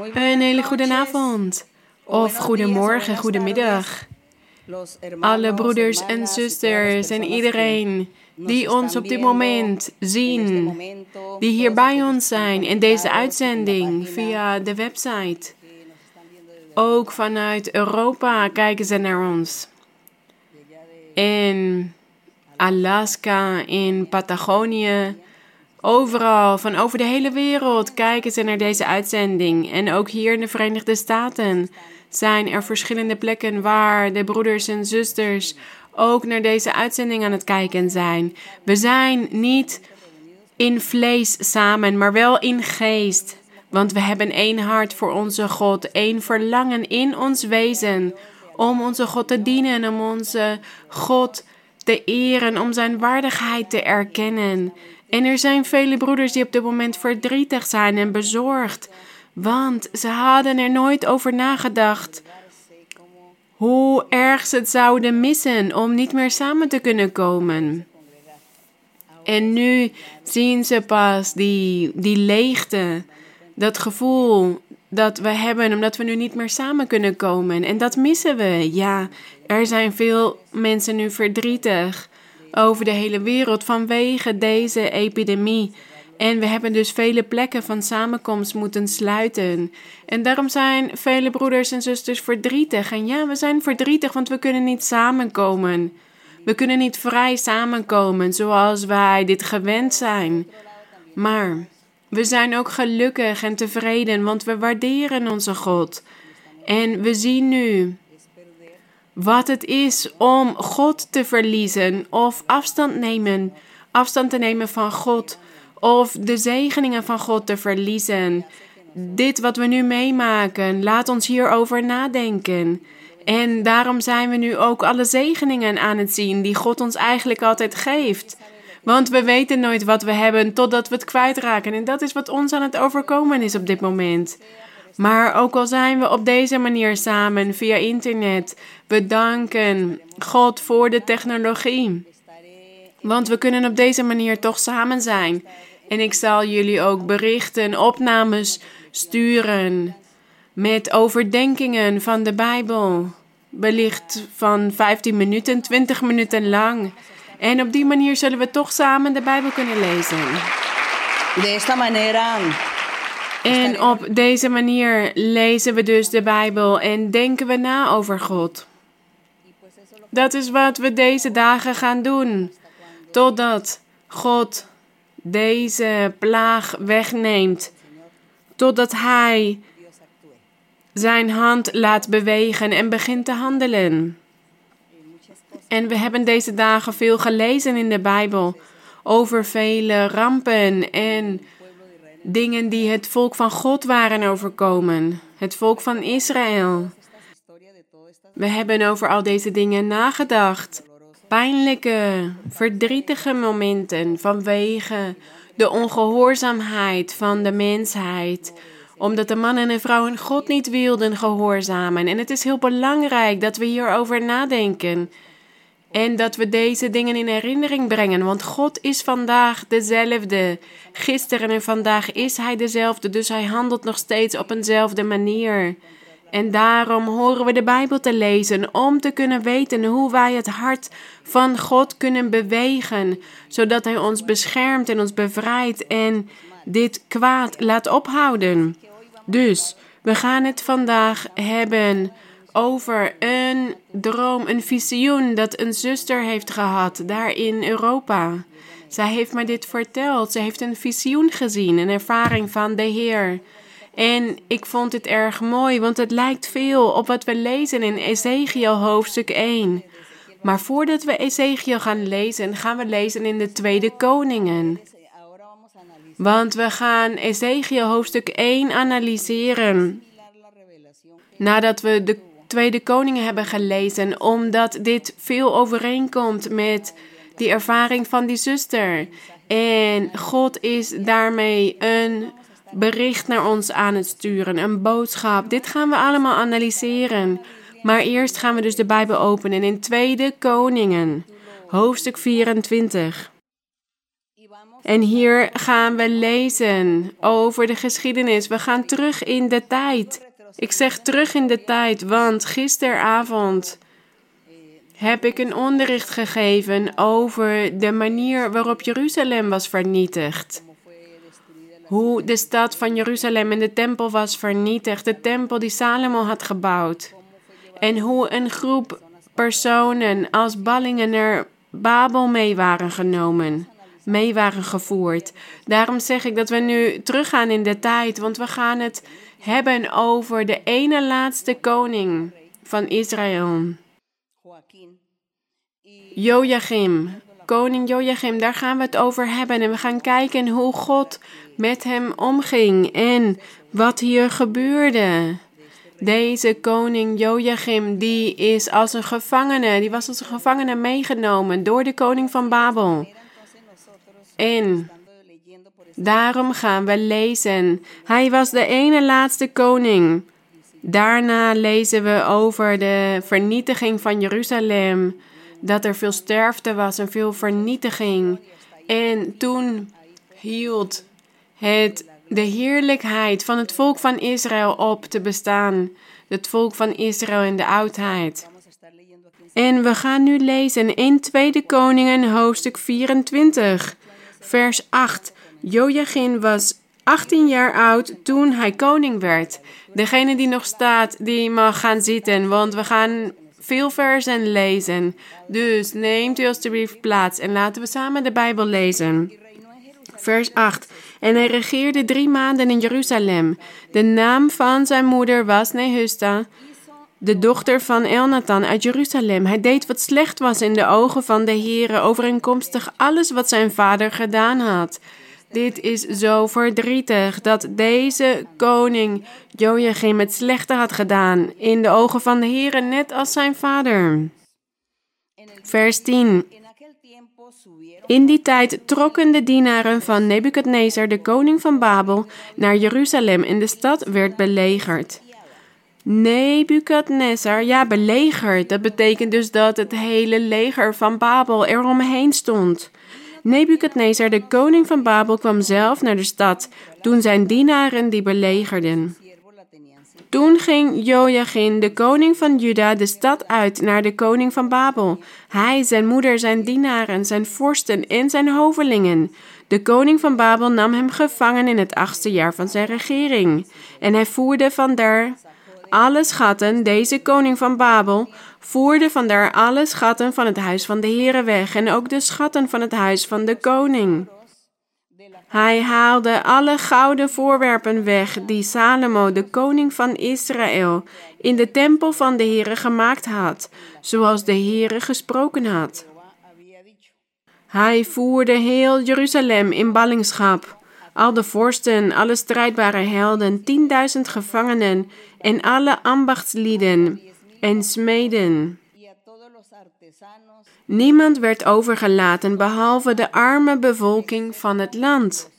Een hele goede avond. Of goedemorgen, goedemiddag. Alle broeders en zusters en iedereen die ons op dit moment zien, die hier bij ons zijn in deze uitzending via de website. Ook vanuit Europa kijken ze naar ons. In Alaska, in Patagonië, overal, van over de hele wereld kijken ze naar deze uitzending. En ook hier in de Verenigde Staten zijn er verschillende plekken waar de broeders en zusters ook naar deze uitzending aan het kijken zijn. We zijn niet in vlees samen, maar wel in geest. Want we hebben één hart voor onze God, één verlangen in ons wezen om onze God te dienen, om onze God te eren, om zijn waardigheid te erkennen. En er zijn vele broeders die op dit moment verdrietig zijn en bezorgd, want ze hadden er nooit over nagedacht hoe erg ze het zouden missen om niet meer samen te kunnen komen. En nu zien ze pas die, die leegte, dat gevoel dat we hebben omdat we nu niet meer samen kunnen komen. En dat missen we. Ja, er zijn veel mensen nu verdrietig over de hele wereld vanwege deze epidemie. En we hebben dus vele plekken van samenkomst moeten sluiten. En daarom zijn vele broeders en zusters verdrietig. En ja, we zijn verdrietig, want we kunnen niet samenkomen. We kunnen niet vrij samenkomen zoals wij dit gewend zijn. Maar we zijn ook gelukkig en tevreden, want we waarderen onze God. En we zien nu wat het is om God te verliezen of afstand nemen, afstand te nemen van God of de zegeningen van God te verliezen. Dit wat we nu meemaken, laat ons hierover nadenken. En daarom zijn we nu ook alle zegeningen aan het zien die God ons eigenlijk altijd geeft. Want we weten nooit wat we hebben totdat we het kwijtraken. En dat is wat ons aan het overkomen is op dit moment. Maar ook al zijn we op deze manier samen via internet, we danken God voor de technologie. Want we kunnen op deze manier toch samen zijn. En ik zal jullie ook berichten, opnames sturen met overdenkingen van de Bijbel. Wellicht van 15 minuten, 20 minuten lang. En op die manier zullen we toch samen de Bijbel kunnen lezen. De esta manera. En op deze manier lezen we dus de Bijbel en denken we na over God. Dat is wat we deze dagen gaan doen. Totdat God deze plaag wegneemt. Totdat Hij zijn hand laat bewegen en begint te handelen. En we hebben deze dagen veel gelezen in de Bijbel over vele rampen en dingen die het volk van God waren overkomen, het volk van Israël. We hebben over al deze dingen nagedacht. Pijnlijke, verdrietige momenten vanwege de ongehoorzaamheid van de mensheid, omdat de man en de vrouw hun God niet wilden gehoorzamen. En het is heel belangrijk dat we hierover nadenken. En dat we deze dingen in herinnering brengen. Want God is vandaag dezelfde. Gisteren en vandaag is Hij dezelfde. Dus Hij handelt nog steeds op eenzelfde manier. En daarom horen we de Bijbel te lezen om te kunnen weten hoe wij het hart van God kunnen bewegen, zodat Hij ons beschermt en ons bevrijdt en dit kwaad laat ophouden. Dus we gaan het vandaag hebben over een droom, een visioen dat een zuster heeft gehad daar in Europa. Zij heeft me dit verteld. Ze heeft een visioen gezien, een ervaring van de Heer. En ik vond het erg mooi, want het lijkt veel op wat we lezen in Ezekiel hoofdstuk 1. Maar voordat we Ezekiel gaan lezen, gaan we lezen in de Tweede Koningen. Want we gaan Ezekiel hoofdstuk 1 analyseren. Nadat we de Tweede Koningen hebben gelezen, omdat dit veel overeenkomt met die ervaring van die zuster. En God is daarmee een bericht naar ons aan het sturen, een boodschap. Dit gaan we allemaal analyseren. Maar eerst gaan we dus de Bijbel openen in Tweede Koningen, hoofdstuk 24. En hier gaan we lezen over de geschiedenis. We gaan terug in de tijd. Ik zeg terug in de tijd, want gisteravond heb ik een onderricht gegeven over de manier waarop Jeruzalem was vernietigd. Hoe de stad van Jeruzalem en de tempel was vernietigd, de tempel die Salomo had gebouwd. En hoe een groep personen als ballingen naar Babel mee waren genomen, mee waren gevoerd. Daarom zeg ik dat we nu teruggaan in de tijd, want we gaan het hebben over de ene laatste koning van Israël. Joachim, koning Joachim, daar gaan we het over hebben. En we gaan kijken hoe God met hem omging en wat hier gebeurde. Deze koning Joachim, die is als een gevangene, die was als een gevangene meegenomen door de koning van Babel. En daarom gaan we lezen. Hij was de ene laatste koning. Daarna lezen we over de vernietiging van Jeruzalem dat er veel sterfte was en veel vernietiging. En toen hield het de heerlijkheid van het volk van Israël op te bestaan. Het volk van Israël in de oudheid. En we gaan nu lezen in 2 Koningen hoofdstuk 24, vers 8. Joachim was 18 jaar oud toen hij koning werd. Degene die nog staat, die mag gaan zitten, want we gaan veel versen lezen. Dus neemt u alstublieft plaats en laten we samen de Bijbel lezen. Vers 8. En hij regeerde drie maanden in Jeruzalem. De naam van zijn moeder was Nehusta, de dochter van Elnathan uit Jeruzalem. Hij deed wat slecht was in de ogen van de Heere, overeenkomstig alles wat zijn vader gedaan had. Dit is zo verdrietig dat deze koning Joachim het slechte had gedaan in de ogen van de Heere, net als zijn vader. Vers 10. In die tijd trokken de dienaren van Nebukadnezar, de koning van Babel, naar Jeruzalem en de stad werd belegerd. Nebukadnezar, ja, belegerd. Dat betekent dus dat het hele leger van Babel eromheen stond. Nebukadnezar, de koning van Babel, kwam zelf naar de stad, toen zijn dienaren die belegerden. Toen ging Joachim, de koning van Juda, de stad uit naar de koning van Babel. Hij, zijn moeder, zijn dienaren, zijn vorsten en zijn hovelingen. De koning van Babel nam hem gevangen in het achtste jaar van zijn regering. En hij voerde vandaar alle schatten, deze koning van Babel, voerde vandaar alle schatten van het huis van de Heere weg en ook de schatten van het huis van de koning. Hij haalde alle gouden voorwerpen weg die Salomo, de koning van Israël, in de tempel van de Heere gemaakt had, zoals de Heere gesproken had. Hij voerde heel Jeruzalem in ballingschap, al de vorsten, alle strijdbare helden, tienduizend gevangenen en alle ambachtslieden en smeden. Niemand werd overgelaten behalve de arme bevolking van het land.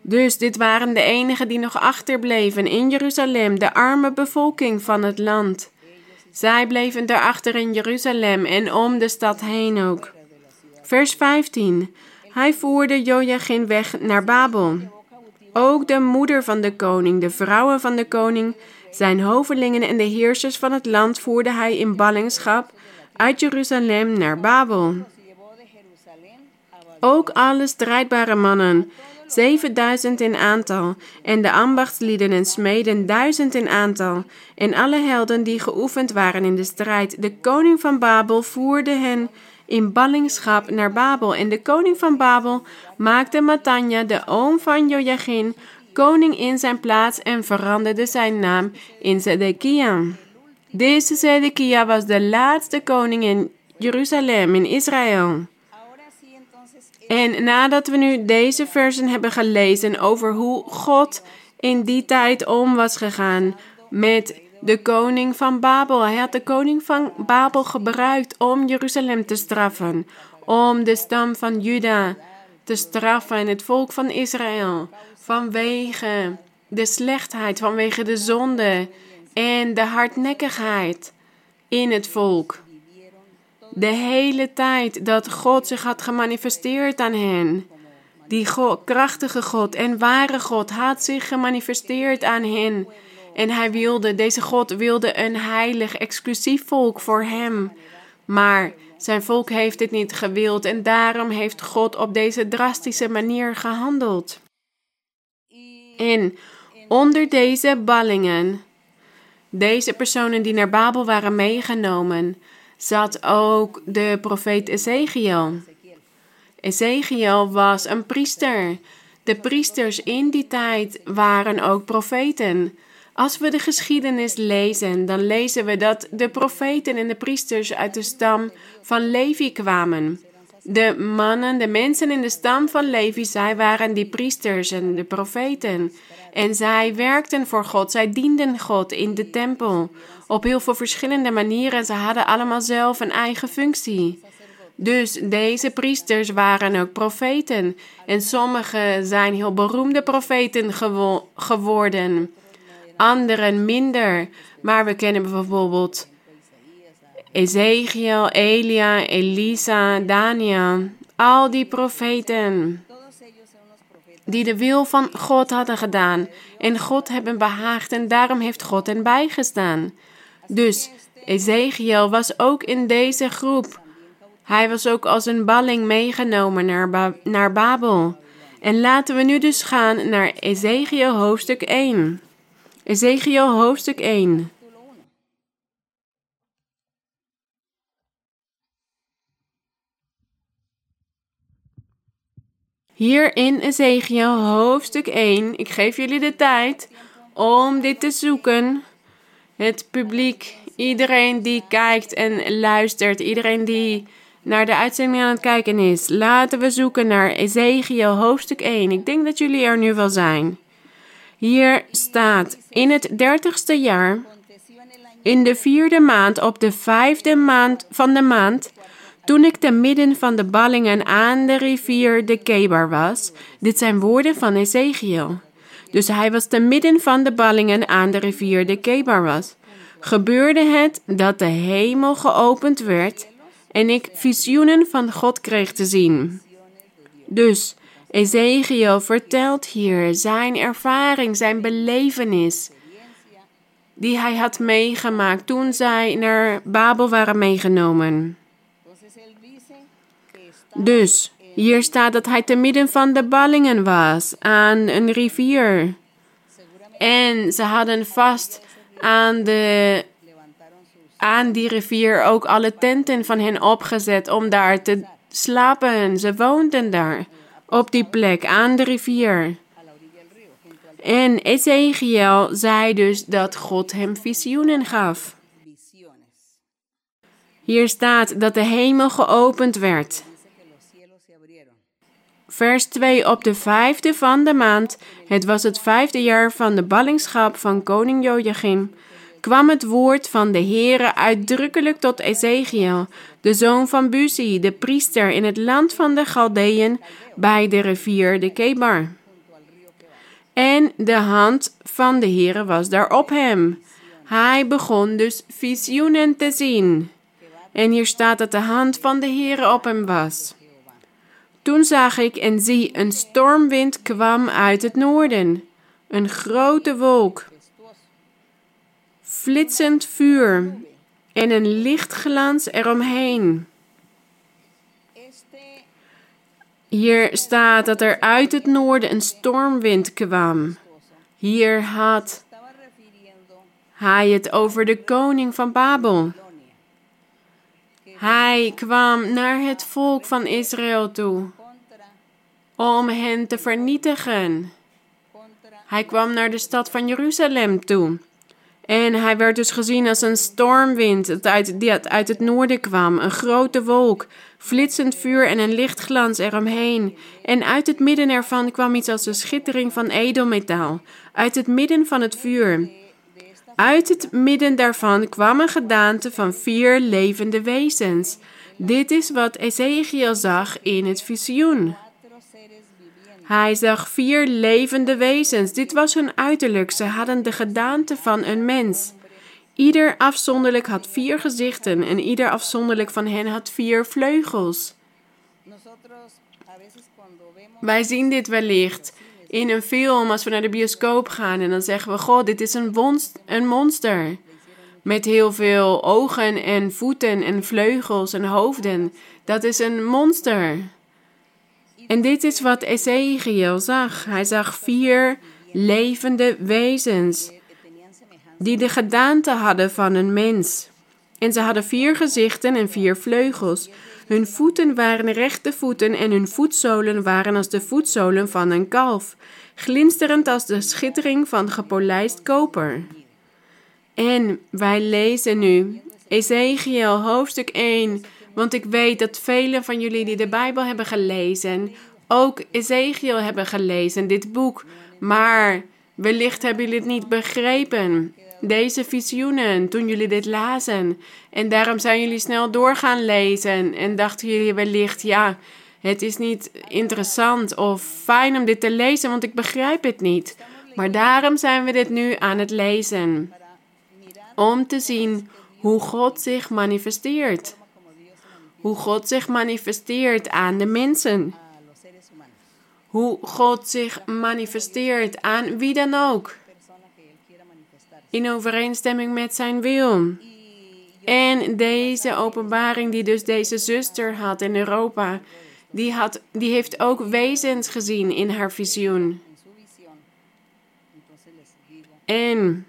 Dus dit waren de enigen die nog achterbleven in Jeruzalem, de arme bevolking van het land. Zij bleven daarachter in Jeruzalem en om de stad heen ook. Vers 15. Hij voerde Joachim weg naar Babel. Ook de moeder van de koning, de vrouwen van de koning, zijn hovelingen en de heersers van het land voerde hij in ballingschap uit Jeruzalem naar Babel. Ook alle strijdbare mannen, 7000 in aantal, en de ambachtslieden en smeden duizend in aantal, en alle helden die geoefend waren in de strijd. De koning van Babel voerde hen in ballingschap naar Babel. En de koning van Babel maakte Matanja, de oom van Joachim, koning in zijn plaats en veranderde zijn naam in Zedekia. Deze Zedekia was de laatste koning in Jeruzalem, in Israël. En nadat we nu deze versen hebben gelezen over hoe God in die tijd om was gegaan met de koning van Babel. Hij had de koning van Babel gebruikt om Jeruzalem te straffen, om de stam van Juda te straffen en het volk van Israël vanwege de slechtheid, vanwege de zonde en de hardnekkigheid in het volk. De hele tijd dat God zich had gemanifesteerd aan hen. Die krachtige God en ware God had zich gemanifesteerd aan hen. En hij wilde, deze God wilde een heilig, exclusief volk voor hem. Maar zijn volk heeft dit niet gewild en daarom heeft God op deze drastische manier gehandeld. En onder deze ballingen, deze personen die naar Babel waren meegenomen, zat ook de profeet Ezekiel. Ezekiel was een priester. De priesters in die tijd waren ook profeten. Als we de geschiedenis lezen, dan lezen we dat de profeten en de priesters uit de stam van Levi kwamen. De mannen, de mensen in de stam van Levi, zij waren die priesters en de profeten. En zij werkten voor God, zij dienden God in de tempel op heel veel verschillende manieren. Ze hadden allemaal zelf een eigen functie. Dus deze priesters waren ook profeten. En sommige zijn heel beroemde profeten geworden, anderen minder. Maar we kennen bijvoorbeeld Ezekiel, Elia, Elisa, Daniel, al die profeten die de wil van God hadden gedaan en God hebben behaagd en daarom heeft God hen bijgestaan. Dus Ezekiel was ook in deze groep. Hij was ook als een balling meegenomen naar, naar Babel. En laten we nu dus gaan naar Ezekiel hoofdstuk 1. Ezekiel hoofdstuk 1. Hier in Ezekiel hoofdstuk 1. Ik geef jullie de tijd om dit te zoeken. Het publiek, iedereen die kijkt en luistert, iedereen die naar de uitzending aan het kijken is. Laten we zoeken naar Ezekiel hoofdstuk 1. Ik denk dat jullie er nu wel zijn. Hier staat in het dertigste jaar, in de vierde maand, op de vijfde maand van de maand, toen ik te midden van de ballingen aan de rivier de Kebar was. Dit zijn woorden van Ezekiel. Dus hij was te midden van de ballingen aan de rivier de Kebar was. Gebeurde het dat de hemel geopend werd en ik visioenen van God kreeg te zien. Dus Ezekiel vertelt hier zijn ervaring, zijn belevenis die hij had meegemaakt toen zij naar Babel waren meegenomen. Dus hier staat dat hij te midden van de ballingen was aan een rivier. En ze hadden vast aan, aan die rivier ook alle tenten van hen opgezet om daar te slapen. Ze woonden daar op die plek aan de rivier. En Ezekiel zei dus dat God hem visioenen gaf. Hier staat dat de hemel geopend werd. Vers 2 op de vijfde van de maand, het was het vijfde jaar van de ballingschap van koning Joachim, kwam het woord van de Heere uitdrukkelijk tot Ezekiel, de zoon van Buzi, de priester in het land van de Galdeën, bij de rivier de Kebar. En de hand van de Heere was daar op hem. Hij begon dus visioenen te zien. En hier staat dat de hand van de Heere op hem was. Toen zag ik en zie, een stormwind kwam uit het noorden, een grote wolk, flitsend vuur en een lichtglans eromheen. Hier staat dat er uit het noorden een stormwind kwam. Hier had hij het over de koning van Babel. Hij kwam naar het volk van Israël toe om hen te vernietigen. Hij kwam naar de stad van Jeruzalem toe. En hij werd dus gezien als een stormwind dat uit, die uit het noorden kwam, een grote wolk, flitsend vuur en een lichtglans eromheen. En uit het midden ervan kwam iets als een schittering van edelmetaal, uit het midden van het vuur. Uit het midden daarvan kwam een gedaante van vier levende wezens. Dit is wat Ezekiel zag in het visioen. Hij zag vier levende wezens. Dit was hun uiterlijk. Ze hadden de gedaante van een mens. Ieder afzonderlijk had vier gezichten en ieder afzonderlijk van hen had vier vleugels. Wij zien dit wellicht in een film als we naar de bioscoop gaan en dan zeggen we: God, dit is een, een monster. Met heel veel ogen en voeten en vleugels en hoofden. Dat is een monster. En dit is wat Ezekiel zag. Hij zag vier levende wezens die de gedaante hadden van een mens. En ze hadden vier gezichten en vier vleugels. Hun voeten waren rechte voeten en hun voetzolen waren als de voetzolen van een kalf, glinsterend als de schittering van gepolijst koper. En wij lezen nu Ezekiel hoofdstuk 1, want ik weet dat velen van jullie die de Bijbel hebben gelezen, ook Ezekiel hebben gelezen, dit boek, maar wellicht hebben jullie het niet begrepen deze visioenen toen jullie dit lazen. En daarom zijn jullie snel doorgaan lezen en dachten jullie wellicht, ja, het is niet interessant of fijn om dit te lezen, want ik begrijp het niet. Maar daarom zijn we dit nu aan het lezen. Om te zien hoe God zich manifesteert. Hoe God zich manifesteert aan de mensen. Hoe God zich manifesteert aan wie dan ook in overeenstemming met zijn wil. En deze openbaring die dus deze zuster had in Europa, die, had, die heeft ook wezens gezien in haar visioen. En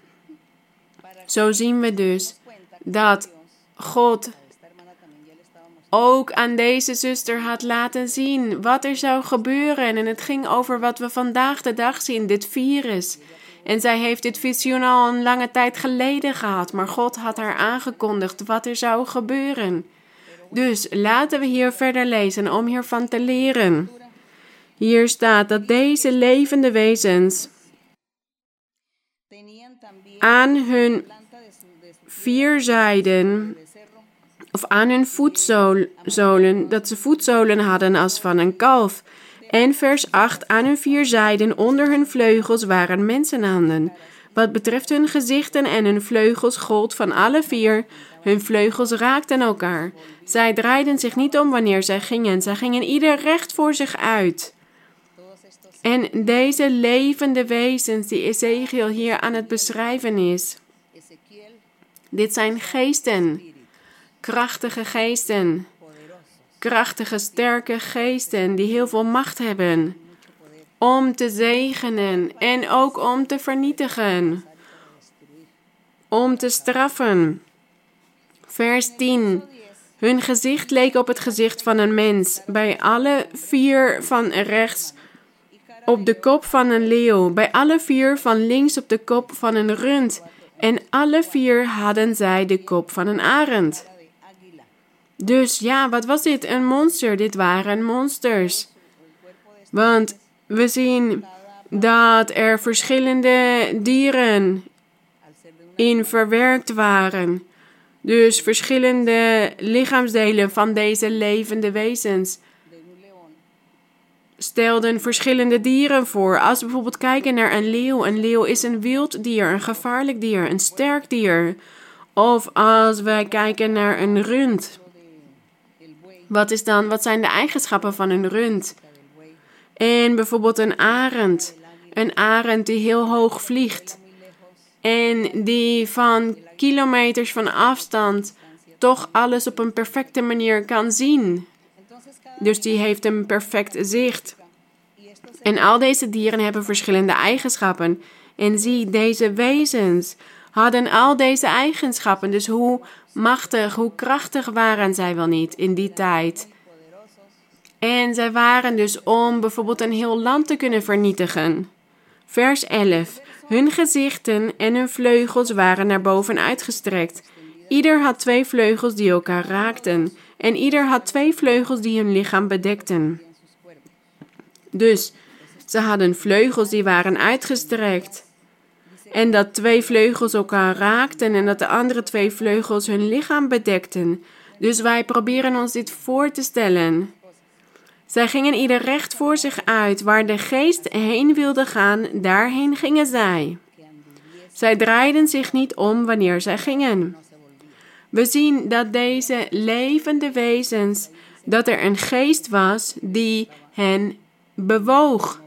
zo zien we dus dat God ook aan deze zuster had laten zien wat er zou gebeuren. En het ging over wat we vandaag de dag zien, dit virus. En zij heeft dit visioen al een lange tijd geleden gehad, maar God had haar aangekondigd wat er zou gebeuren. Dus laten we hier verder lezen om hiervan te leren. Hier staat dat deze levende wezens aan hun vier zijden of aan hun voetzolen, dat ze voetzolen hadden als van een kalf en vers 8, aan hun vier zijden onder hun vleugels waren mensenhanden. Wat betreft hun gezichten en hun vleugels gold van alle vier, hun vleugels raakten elkaar. Zij draaiden zich niet om wanneer zij gingen, zij gingen ieder recht voor zich uit. En deze levende wezens die Ezekiel hier aan het beschrijven is, dit zijn geesten, krachtige geesten krachtige, sterke geesten die heel veel macht hebben om te zegenen en ook om te vernietigen, om te straffen. Vers 10. Hun gezicht leek op het gezicht van een mens, bij alle vier van rechts op de kop van een leeuw, bij alle vier van links op de kop van een rund, en alle vier hadden zij de kop van een arend. Dus ja, wat was dit? Een monster. Dit waren monsters. Want we zien dat er verschillende dieren in verwerkt waren. Dus verschillende lichaamsdelen van deze levende wezens stelden verschillende dieren voor. Als we bijvoorbeeld kijken naar een leeuw. Een leeuw is een wild dier, een gevaarlijk dier, een sterk dier. Of als wij kijken naar een rund. Wat, is dan, wat zijn de eigenschappen van een rund? En bijvoorbeeld een arend. Een arend die heel hoog vliegt. En die van kilometers van afstand toch alles op een perfecte manier kan zien. Dus die heeft een perfect zicht. En al deze dieren hebben verschillende eigenschappen. En zie, deze wezens hadden al deze eigenschappen. Dus hoe machtig, hoe krachtig waren zij wel niet in die tijd? En zij waren dus om bijvoorbeeld een heel land te kunnen vernietigen. Vers 11. Hun gezichten en hun vleugels waren naar boven uitgestrekt. Ieder had twee vleugels die elkaar raakten, en ieder had twee vleugels die hun lichaam bedekten. Dus ze hadden vleugels die waren uitgestrekt en dat twee vleugels elkaar raakten en dat de andere twee vleugels hun lichaam bedekten. Dus wij proberen ons dit voor te stellen. Zij gingen ieder recht voor zich uit. Waar de geest heen wilde gaan, daarheen gingen zij. Zij draaiden zich niet om wanneer zij gingen. We zien dat deze levende wezens, dat er een geest was die hen bewoog.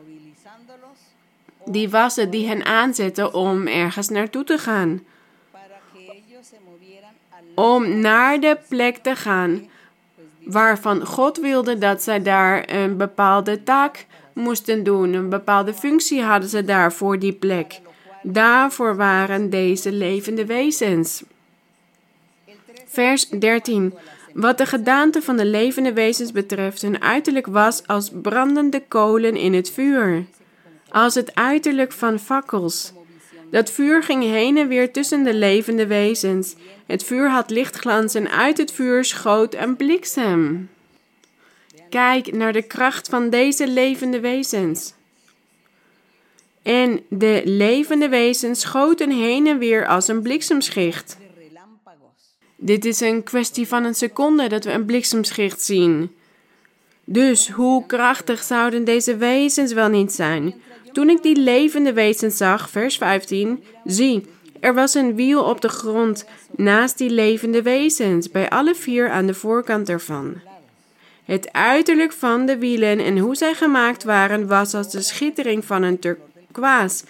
Die was het die hen aanzette om ergens naartoe te gaan. Om naar de plek te gaan waarvan God wilde dat zij daar een bepaalde taak moesten doen. Een bepaalde functie hadden ze daar voor die plek. Daarvoor waren deze levende wezens. Vers 13. Wat de gedaante van de levende wezens betreft, hun uiterlijk was als brandende kolen in het vuur, als het uiterlijk van fakkels. Dat vuur ging heen en weer tussen de levende wezens. Het vuur had lichtglans en uit het vuur schoot een bliksem. Kijk naar de kracht van deze levende wezens. En de levende wezens schoten heen en weer als een bliksemschicht. Dit is een kwestie van een seconde dat we een bliksemschicht zien. Dus hoe krachtig zouden deze wezens wel niet zijn? Toen ik die levende wezens zag, vers 15, zie, er was een wiel op de grond naast die levende wezens, bij alle vier aan de voorkant ervan. Het uiterlijk van de wielen en hoe zij gemaakt waren, was als de schittering van een turkoois.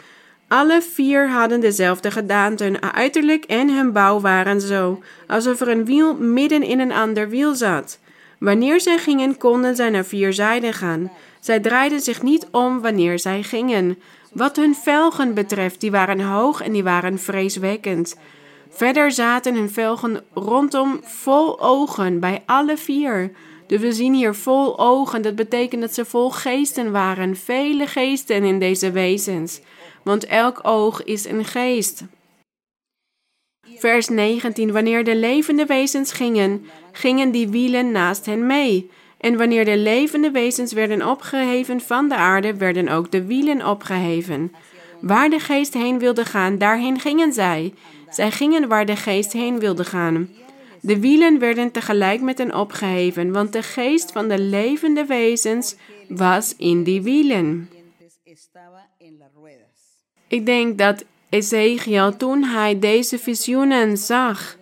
Alle vier hadden dezelfde gedaante. Hun uiterlijk en hun bouw waren zo, alsof er een wiel midden in een ander wiel zat. Wanneer zij gingen, konden zij naar vier zijden gaan. Zij draaiden zich niet om wanneer zij gingen. Wat hun velgen betreft, die waren hoog en die waren vreeswekkend. Verder zaten hun velgen rondom vol ogen bij alle vier. Dus we zien hier vol ogen, dat betekent dat ze vol geesten waren, vele geesten in deze wezens. Want elk oog is een geest. Vers 19. Wanneer de levende wezens gingen, gingen die wielen naast hen mee. En wanneer de levende wezens werden opgeheven van de aarde, werden ook de wielen opgeheven. Waar de geest heen wilde gaan, daarheen gingen zij. Zij gingen waar de geest heen wilde gaan. De wielen werden tegelijk met hen opgeheven, want de geest van de levende wezens was in die wielen. Ik denk dat Ezekiel, toen hij deze visioenen zag,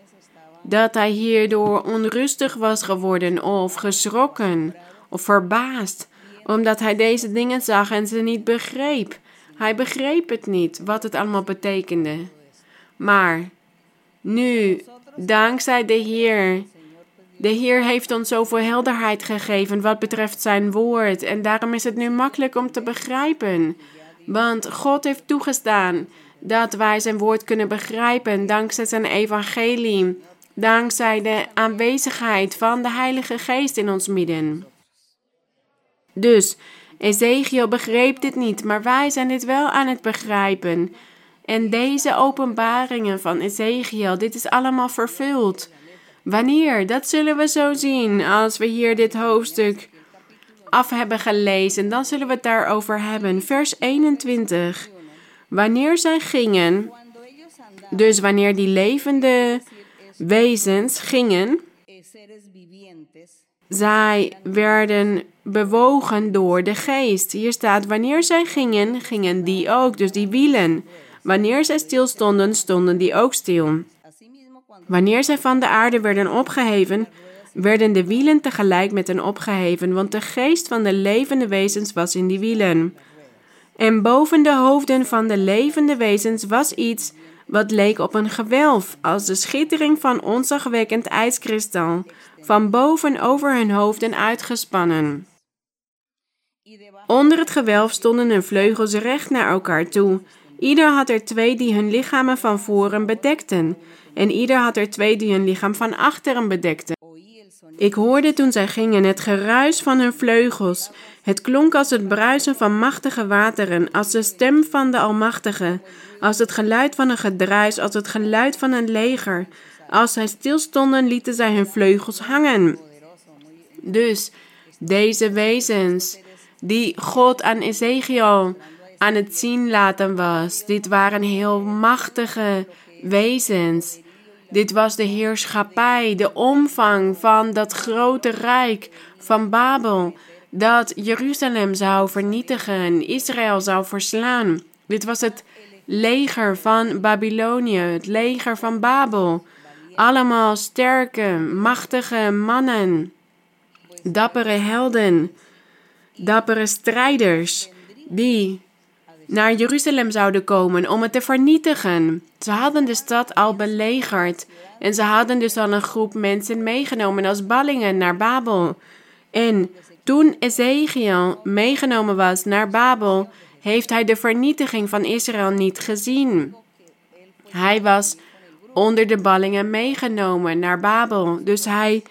dat hij hierdoor onrustig was geworden of geschrokken of verbaasd, omdat hij deze dingen zag en ze niet begreep. Hij begreep het niet, wat het allemaal betekende. Maar nu, dankzij de Heer, de Heer heeft ons zoveel helderheid gegeven wat betreft zijn woord en daarom is het nu makkelijk om te begrijpen. Want God heeft toegestaan dat wij zijn woord kunnen begrijpen dankzij zijn evangelie dankzij de aanwezigheid van de Heilige Geest in ons midden. Dus Ezekiel begreep dit niet, maar wij zijn dit wel aan het begrijpen. En deze openbaringen van Ezekiel, dit is allemaal vervuld. Wanneer? Dat zullen we zo zien als we hier dit hoofdstuk af hebben gelezen. Dan zullen we het daarover hebben. Vers 21. Wanneer zij gingen, dus wanneer die levende wezens gingen, zij werden bewogen door de geest. Hier staat, wanneer zij gingen, gingen die ook, dus die wielen. Wanneer zij stilstonden, stonden die ook stil. Wanneer zij van de aarde werden opgeheven, werden de wielen tegelijk met hen opgeheven, want de geest van de levende wezens was in die wielen. En boven de hoofden van de levende wezens was iets wat leek op een gewelf, als de schittering van onzagwekkend ijskristal, van boven over hun hoofden uitgespannen. Onder het gewelf stonden hun vleugels recht naar elkaar toe. Ieder had er twee die hun lichamen van voren bedekten, en ieder had er twee die hun lichaam van achteren bedekten. Ik hoorde toen zij gingen het geruis van hun vleugels. Het klonk als het bruisen van machtige wateren, als de stem van de Almachtige, als het geluid van een gedruis, als het geluid van een leger. Als zij stilstonden, lieten zij hun vleugels hangen. Dus deze wezens die God aan Ezekiel aan het zien laten was, dit waren heel machtige wezens. Dit was de heerschappij, de omvang van dat grote rijk van Babel, dat Jeruzalem zou vernietigen, Israël zou verslaan. Dit was het leger van Babylonië, het leger van Babel. Allemaal sterke, machtige mannen, dappere helden, dappere strijders die naar Jeruzalem zouden komen om het te vernietigen. Ze hadden de stad al belegerd en ze hadden dus al een groep mensen meegenomen als ballingen naar Babel. En toen Ezekiel meegenomen was naar Babel, heeft hij de vernietiging van Israël niet gezien. Hij was onder de ballingen meegenomen naar Babel. Dus hij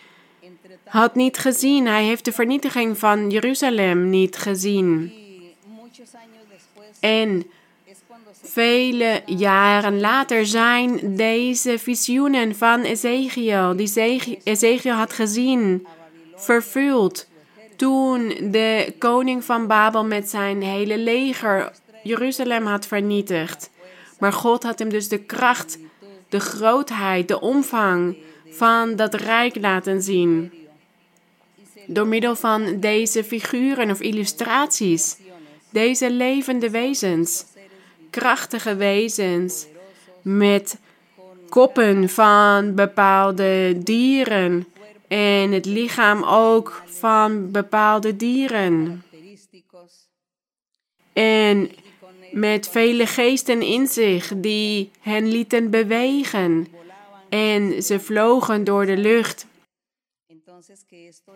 had niet gezien, hij heeft de vernietiging van Jeruzalem niet gezien. En vele jaren later zijn deze visioenen van Ezekiel, die Ezekiel had gezien, vervuld. Toen de koning van Babel met zijn hele leger Jeruzalem had vernietigd. Maar God had hem dus de kracht, de grootheid, de omvang van dat rijk laten zien. Door middel van deze figuren of illustraties. Deze levende wezens, krachtige wezens met koppen van bepaalde dieren en het lichaam ook van bepaalde dieren. En met vele geesten in zich die hen lieten bewegen. En ze vlogen door de lucht.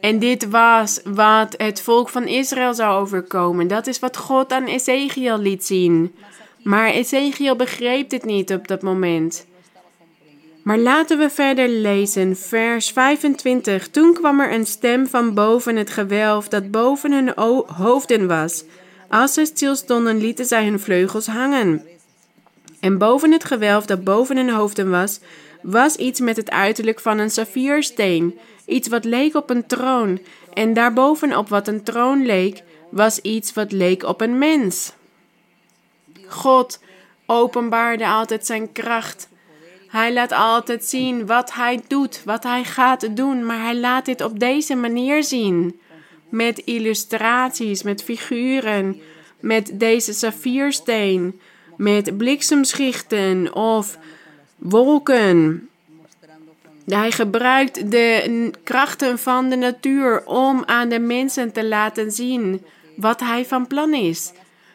En dit was wat het volk van Israël zou overkomen. Dat is wat God aan Ezekiel liet zien. Maar Ezekiel begreep dit niet op dat moment. Maar laten we verder lezen, vers 25. Toen kwam er een stem van boven het gewelf dat boven hun hoofden was. Als ze stilstonden, lieten zij hun vleugels hangen. En boven het gewelf dat boven hun hoofden was, was iets met het uiterlijk van een saffiersteen, iets wat leek op een troon. En daarbovenop wat een troon leek, was iets wat leek op een mens. God openbaarde altijd zijn kracht. Hij laat altijd zien wat hij doet, wat hij gaat doen, maar hij laat dit op deze manier zien. Met illustraties, met figuren, met deze saffiersteen, met bliksemschichten of wolken. Hij gebruikt de krachten van de natuur om aan de mensen te laten zien wat hij van plan is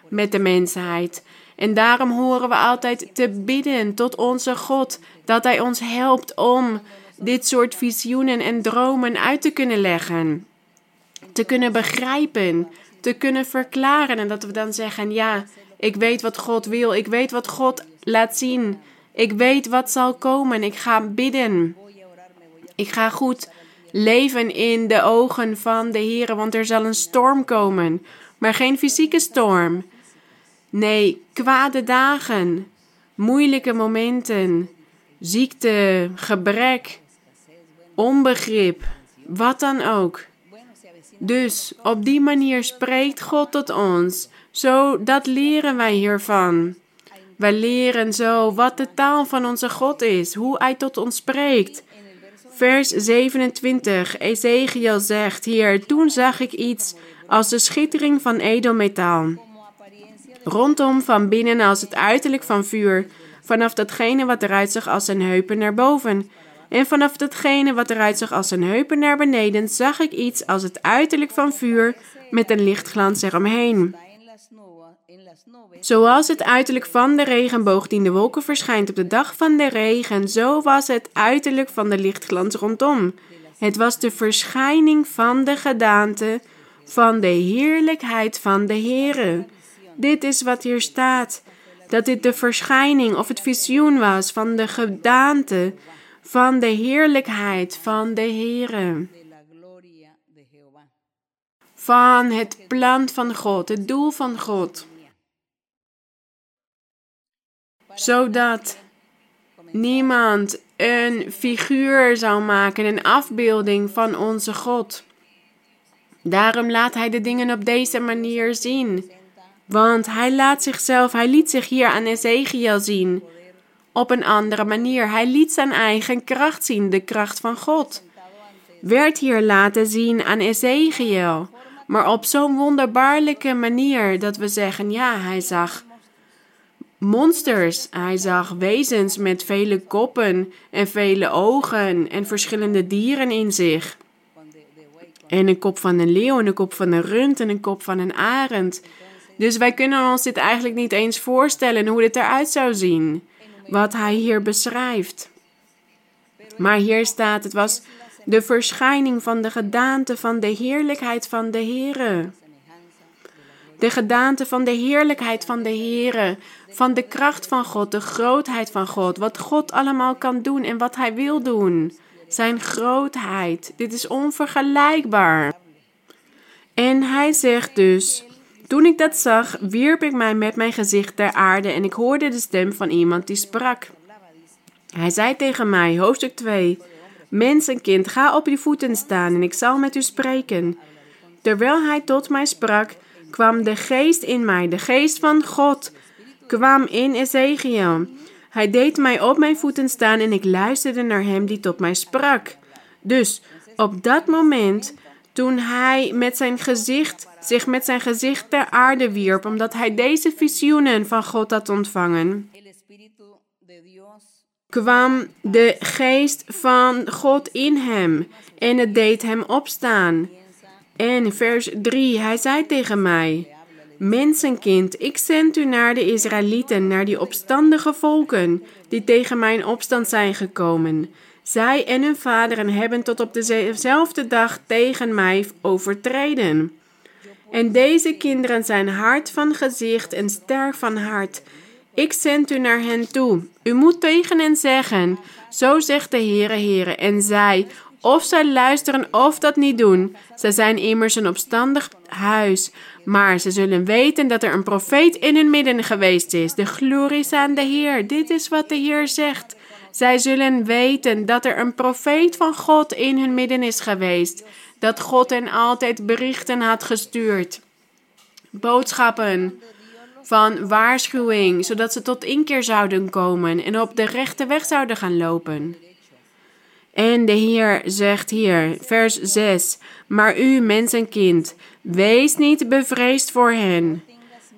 met de mensheid. En daarom horen we altijd te bidden tot onze God dat Hij ons helpt om dit soort visioenen en dromen uit te kunnen leggen, te kunnen begrijpen, te kunnen verklaren. En dat we dan zeggen: Ja, ik weet wat God wil, ik weet wat God laat zien, ik weet wat zal komen, ik ga bidden. Ik ga goed leven in de ogen van de Heer, want er zal een storm komen, maar geen fysieke storm. Nee, kwade dagen, moeilijke momenten, ziekte, gebrek, onbegrip, wat dan ook. Dus op die manier spreekt God tot ons. Zo, dat leren wij hiervan. Wij leren zo wat de taal van onze God is, hoe Hij tot ons spreekt. Vers 27, Ezekiel zegt hier: Toen zag ik iets als de schittering van edelmetaal. Rondom van binnen als het uiterlijk van vuur, vanaf datgene wat eruit zag als zijn heupen naar boven. En vanaf datgene wat eruit zag als zijn heupen naar beneden, zag ik iets als het uiterlijk van vuur met een lichtglans eromheen. Zoals het uiterlijk van de regenboog die in de wolken verschijnt op de dag van de regen, zo was het uiterlijk van de lichtglans rondom. Het was de verschijning van de gedaante van de heerlijkheid van de Heere. Dit is wat hier staat: dat dit de verschijning of het visioen was van de gedaante van de heerlijkheid van de Heere. Van het plan van God, het doel van God zodat niemand een figuur zou maken, een afbeelding van onze God. Daarom laat hij de dingen op deze manier zien. Want hij laat zichzelf, hij liet zich hier aan Ezekiel zien. Op een andere manier. Hij liet zijn eigen kracht zien, de kracht van God. Werd hier laten zien aan Ezekiel. Maar op zo'n wonderbaarlijke manier dat we zeggen: ja, hij zag monsters. Hij zag wezens met vele koppen en vele ogen en verschillende dieren in zich. En een kop van een leeuw, en een kop van een rund en een kop van een arend. Dus wij kunnen ons dit eigenlijk niet eens voorstellen hoe dit eruit zou zien. Wat hij hier beschrijft. Maar hier staat: het was de verschijning van de gedaante van de heerlijkheid van de Heere. De gedaante van de heerlijkheid van de Heere, van de kracht van God, de grootheid van God, wat God allemaal kan doen en wat Hij wil doen. Zijn grootheid, dit is onvergelijkbaar. En Hij zegt dus: Toen ik dat zag, wierp ik mij met mijn gezicht ter aarde en ik hoorde de stem van iemand die sprak. Hij zei tegen mij, hoofdstuk 2, Mensenkind, ga op je voeten staan en ik zal met u spreken. Terwijl hij tot mij sprak, kwam de geest in mij, de geest van God, kwam in Ezekiel. Hij deed mij op mijn voeten staan en ik luisterde naar hem die tot mij sprak. Dus op dat moment, toen hij met zijn gezicht, zich met zijn gezicht ter aarde wierp, omdat hij deze visioenen van God had ontvangen, kwam de geest van God in hem en het deed hem opstaan. En vers 3, hij zei tegen mij: Mensenkind, ik zend u naar de Israëlieten, naar die opstandige volken die tegen mijn opstand zijn gekomen. Zij en hun vaderen hebben tot op dezelfde dag tegen mij overtreden. En deze kinderen zijn hard van gezicht en sterk van hart. Ik zend u naar hen toe. U moet tegen hen zeggen: Zo zegt de Heere, Heere. En zij, of zij luisteren of dat niet doen. Zij zijn immers een opstandig huis. Maar ze zullen weten dat er een profeet in hun midden geweest is. De glorie is aan de Heer. Dit is wat de Heer zegt. Zij zullen weten dat er een profeet van God in hun midden is geweest. Dat God hen altijd berichten had gestuurd. Boodschappen van waarschuwing, zodat ze tot inkeer zouden komen en op de rechte weg zouden gaan lopen. En de Heer zegt hier, vers 6, maar u, mensenkind, wees niet bevreesd voor hen.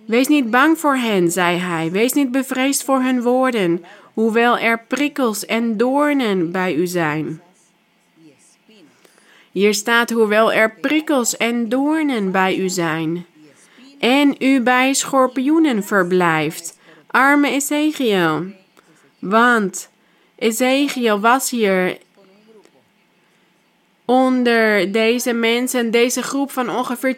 Wees niet bang voor hen, zei hij, wees niet bevreesd voor hun woorden, hoewel er prikkels en doornen bij u zijn. Hier staat, hoewel er prikkels en doornen bij u zijn en u bij schorpioenen verblijft. Arme Ezekiel. Want Ezekiel was hier onder deze mensen, deze groep van ongeveer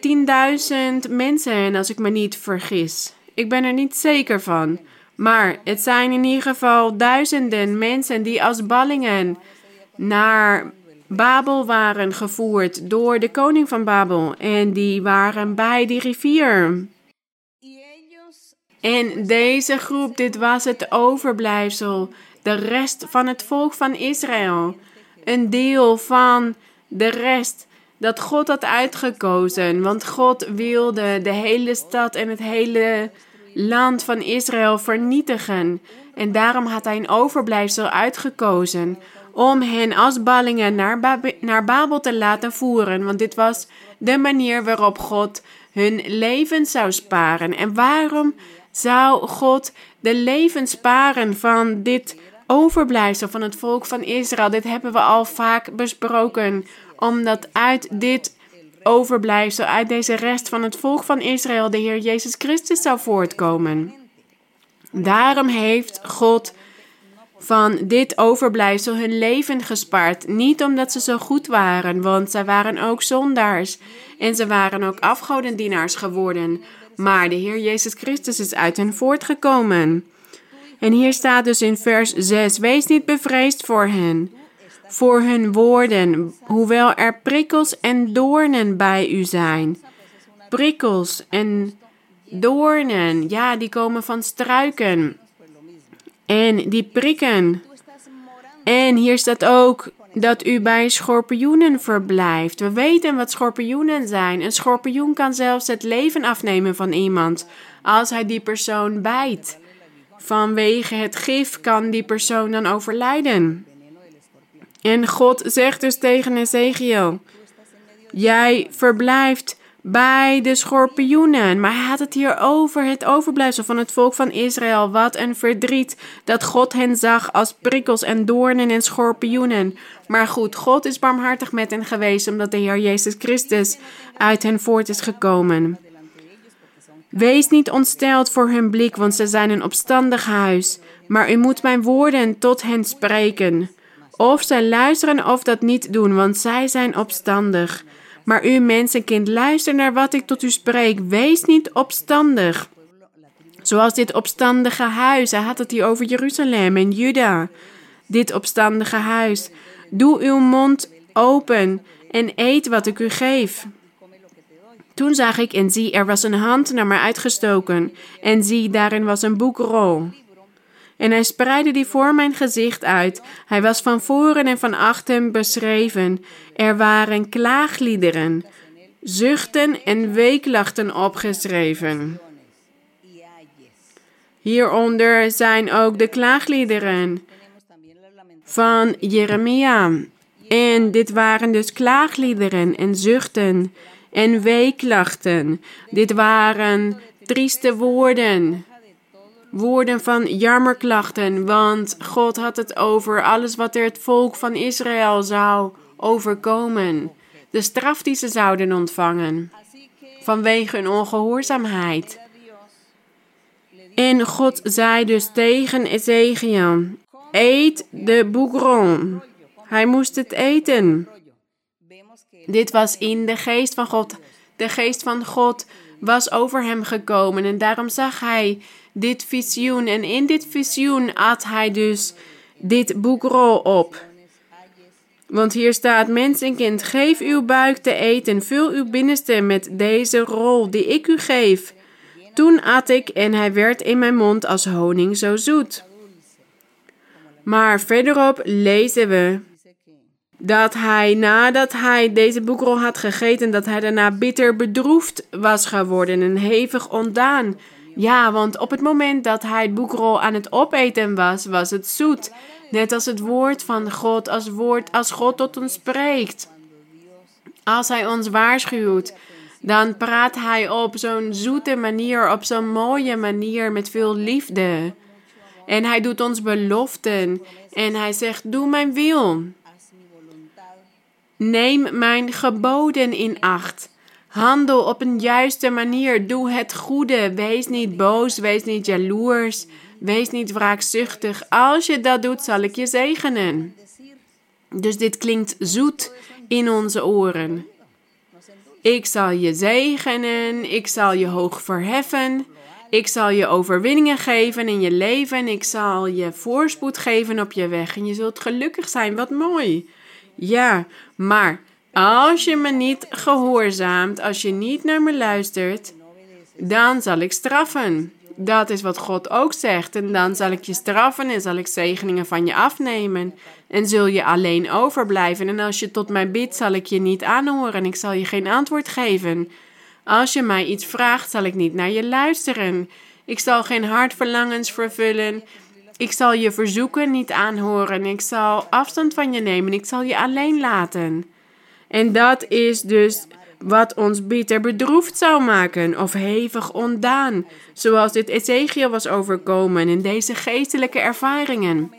10.000 mensen, als ik me niet vergis. Ik ben er niet zeker van. Maar het zijn in ieder geval duizenden mensen die als ballingen naar Babel waren gevoerd door de koning van Babel. En die waren bij die rivier. En deze groep, dit was het overblijfsel, de rest van het volk van Israël. Een deel van de rest dat God had uitgekozen. Want God wilde de hele stad en het hele land van Israël vernietigen. En daarom had hij een overblijfsel uitgekozen om hen als ballingen naar, naar Babel te laten voeren. Want dit was de manier waarop God hun leven zou sparen. En waarom zou God de leven sparen van dit overblijfsel van het volk van Israël? Dit hebben we al vaak besproken. Omdat uit dit overblijfsel, uit deze rest van het volk van Israël, de Heer Jezus Christus zou voortkomen. Daarom heeft God van dit overblijfsel hun leven gespaard. Niet omdat ze zo goed waren, want zij waren ook zondaars. En ze waren ook afgodendienaars geworden. Maar de Heer Jezus Christus is uit hen voortgekomen. En hier staat dus in vers 6: Wees niet bevreesd voor hen, voor hun woorden, hoewel er prikkels en doornen bij u zijn. Prikkels en doornen, ja, die komen van struiken. En die prikken. En hier staat ook dat u bij schorpioenen verblijft. We weten wat schorpioenen zijn. Een schorpioen kan zelfs het leven afnemen van iemand als hij die persoon bijt. Vanwege het gif kan die persoon dan overlijden. En God zegt dus tegen Ezekiel: Jij verblijft bij de schorpioenen. Maar hij had het hier over het overblijfsel van het volk van Israël. Wat een verdriet dat God hen zag als prikkels en doornen en schorpioenen. Maar goed, God is barmhartig met hen geweest omdat de Heer Jezus Christus uit hen voort is gekomen. Wees niet ontsteld voor hun blik, want ze zijn een opstandig huis. Maar u moet mijn woorden tot hen spreken. Of zij luisteren of dat niet doen, want zij zijn opstandig. Maar u mensenkind, luister naar wat ik tot u spreek. Wees niet opstandig. Zoals dit opstandige huis. Hij had het hier over Jeruzalem en Juda. Dit opstandige huis. Doe uw mond open en eet wat ik u geef. Toen zag ik en zie, er was een hand naar mij uitgestoken. En zie, daarin was een boekrol. En hij spreidde die voor mijn gezicht uit. Hij was van voren en van achteren beschreven. Er waren klaagliederen, zuchten en weeklachten opgeschreven. Hieronder zijn ook de klaagliederen van Jeremia. En dit waren dus klaagliederen en zuchten en weeklachten. Dit waren trieste woorden woorden van jammerklachten, want God had het over alles wat er het volk van Israël zou overkomen. De straf die ze zouden ontvangen vanwege hun ongehoorzaamheid. En God zei dus tegen Ezekiel: Eet de boegron. Hij moest het eten. Dit was in de geest van God. De geest van God was over hem gekomen en daarom zag hij dit visioen. En in dit visioen at hij dus dit boekrol op. Want hier staat: Mensenkind, geef uw buik te eten, vul uw binnenste met deze rol die ik u geef. Toen at ik en hij werd in mijn mond als honing zo zoet. Maar verderop lezen we dat hij nadat hij deze boekrol had gegeten, dat hij daarna bitter bedroefd was geworden en hevig ontdaan. Ja, want op het moment dat hij het boekrol aan het opeten was, was het zoet. Net als het woord van God, als, woord, als God tot ons spreekt. Als hij ons waarschuwt, dan praat hij op zo'n zoete manier, op zo'n mooie manier, met veel liefde. En hij doet ons beloften. En hij zegt: Doe mijn wil. Neem mijn geboden in acht. Handel op een juiste manier. Doe het goede. Wees niet boos. Wees niet jaloers. Wees niet wraakzuchtig. Als je dat doet, zal ik je zegenen. Dus dit klinkt zoet in onze oren. Ik zal je zegenen. Ik zal je hoog verheffen. Ik zal je overwinningen geven in je leven. Ik zal je voorspoed geven op je weg. En je zult gelukkig zijn. Wat mooi. Ja, maar als je me niet gehoorzaamt, als je niet naar me luistert, dan zal ik straffen. Dat is wat God ook zegt. En dan zal ik je straffen en zal ik zegeningen van je afnemen. En zul je alleen overblijven. En als je tot mij bidt, zal ik je niet aanhoren en ik zal je geen antwoord geven. Als je mij iets vraagt, zal ik niet naar je luisteren. Ik zal geen hartverlangens vervullen. Ik zal je verzoeken niet aanhoren. Ik zal afstand van je nemen. Ik zal je alleen laten. En dat is dus wat ons bitter bedroefd zou maken of hevig ontdaan, zoals dit Ezekiel was overkomen in deze geestelijke ervaringen.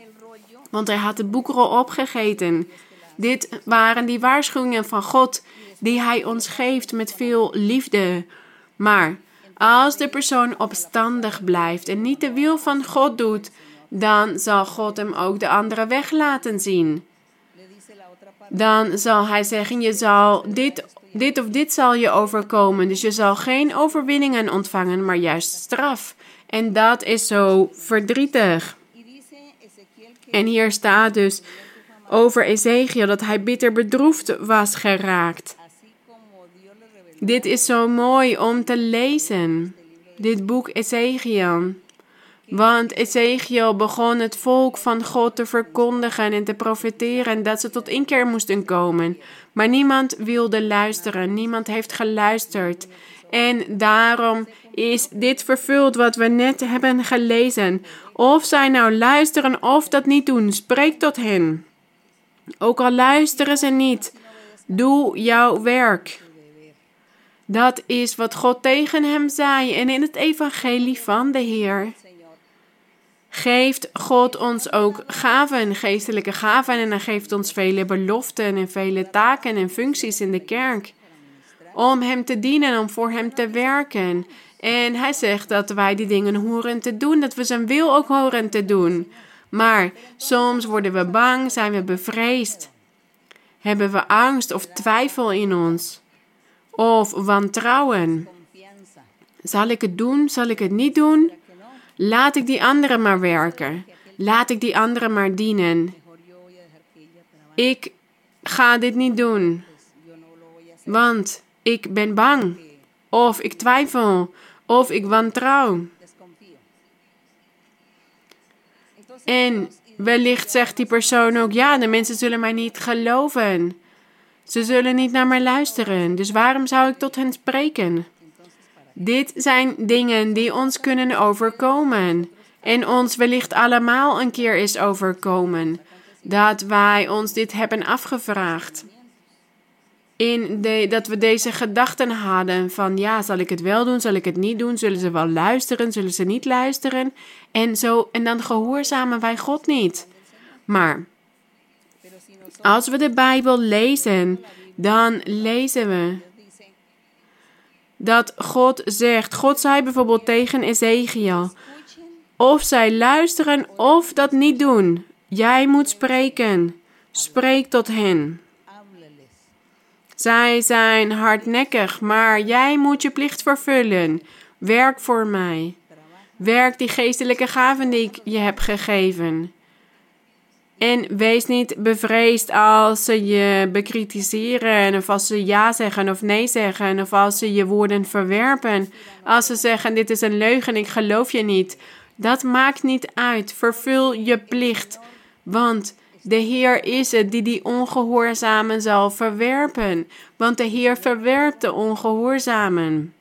Want hij had de boekrol opgegeten. Dit waren die waarschuwingen van God die hij ons geeft met veel liefde. Maar als de persoon opstandig blijft en niet de wil van God doet, dan zal God hem ook de andere weg laten zien dan zal hij zeggen: Je zal dit, dit of dit zal je overkomen. Dus je zal geen overwinningen ontvangen, maar juist straf. En dat is zo verdrietig. En hier staat dus over Ezekiel dat hij bitter bedroefd was geraakt. Dit is zo mooi om te lezen. Dit boek Ezekiel. Want Ezekiel begon het volk van God te verkondigen en te profeteren dat ze tot inkeer moesten komen. Maar niemand wilde luisteren, niemand heeft geluisterd. En daarom is dit vervuld wat we net hebben gelezen. Of zij nou luisteren of dat niet doen, spreek tot hen. Ook al luisteren ze niet, doe jouw werk. Dat is wat God tegen hem zei. En in het evangelie van de Heer geeft God ons ook gaven, geestelijke gaven. En hij geeft ons vele beloften en vele taken en functies in de kerk. Om hem te dienen, om voor hem te werken. En hij zegt dat wij die dingen horen te doen, dat we zijn wil ook horen te doen. Maar soms worden we bang, zijn we bevreesd. Hebben we angst of twijfel in ons? Of wantrouwen? Zal ik het doen? Zal ik het niet doen? Laat ik die anderen maar werken. Laat ik die anderen maar dienen. Ik ga dit niet doen. Want ik ben bang. Of ik twijfel. Of ik wantrouw. En wellicht zegt die persoon ook: ja, de mensen zullen mij niet geloven. Ze zullen niet naar mij luisteren. Dus waarom zou ik tot hen spreken? Dit zijn dingen die ons kunnen overkomen. En ons wellicht allemaal een keer is overkomen. Dat wij ons dit hebben afgevraagd. In de, dat we deze gedachten hadden van ja, zal ik het wel doen, zal ik het niet doen, zullen ze wel luisteren, zullen ze niet luisteren. En, zo, en dan gehoorzamen wij God niet. Maar als we de Bijbel lezen, dan lezen we dat God zegt. God zei bijvoorbeeld tegen Ezekiel: Of zij luisteren of dat niet doen. Jij moet spreken. Spreek tot hen. Zij zijn hardnekkig, maar jij moet je plicht vervullen. Werk voor mij. Werk die geestelijke gaven die ik je heb gegeven. En wees niet bevreesd als ze je bekritiseren, of als ze ja zeggen of nee zeggen, of als ze je woorden verwerpen. Als ze zeggen: Dit is een leugen, ik geloof je niet. Dat maakt niet uit. Vervul je plicht. Want de Heer is het die die ongehoorzamen zal verwerpen. Want de Heer verwerpt de ongehoorzamen.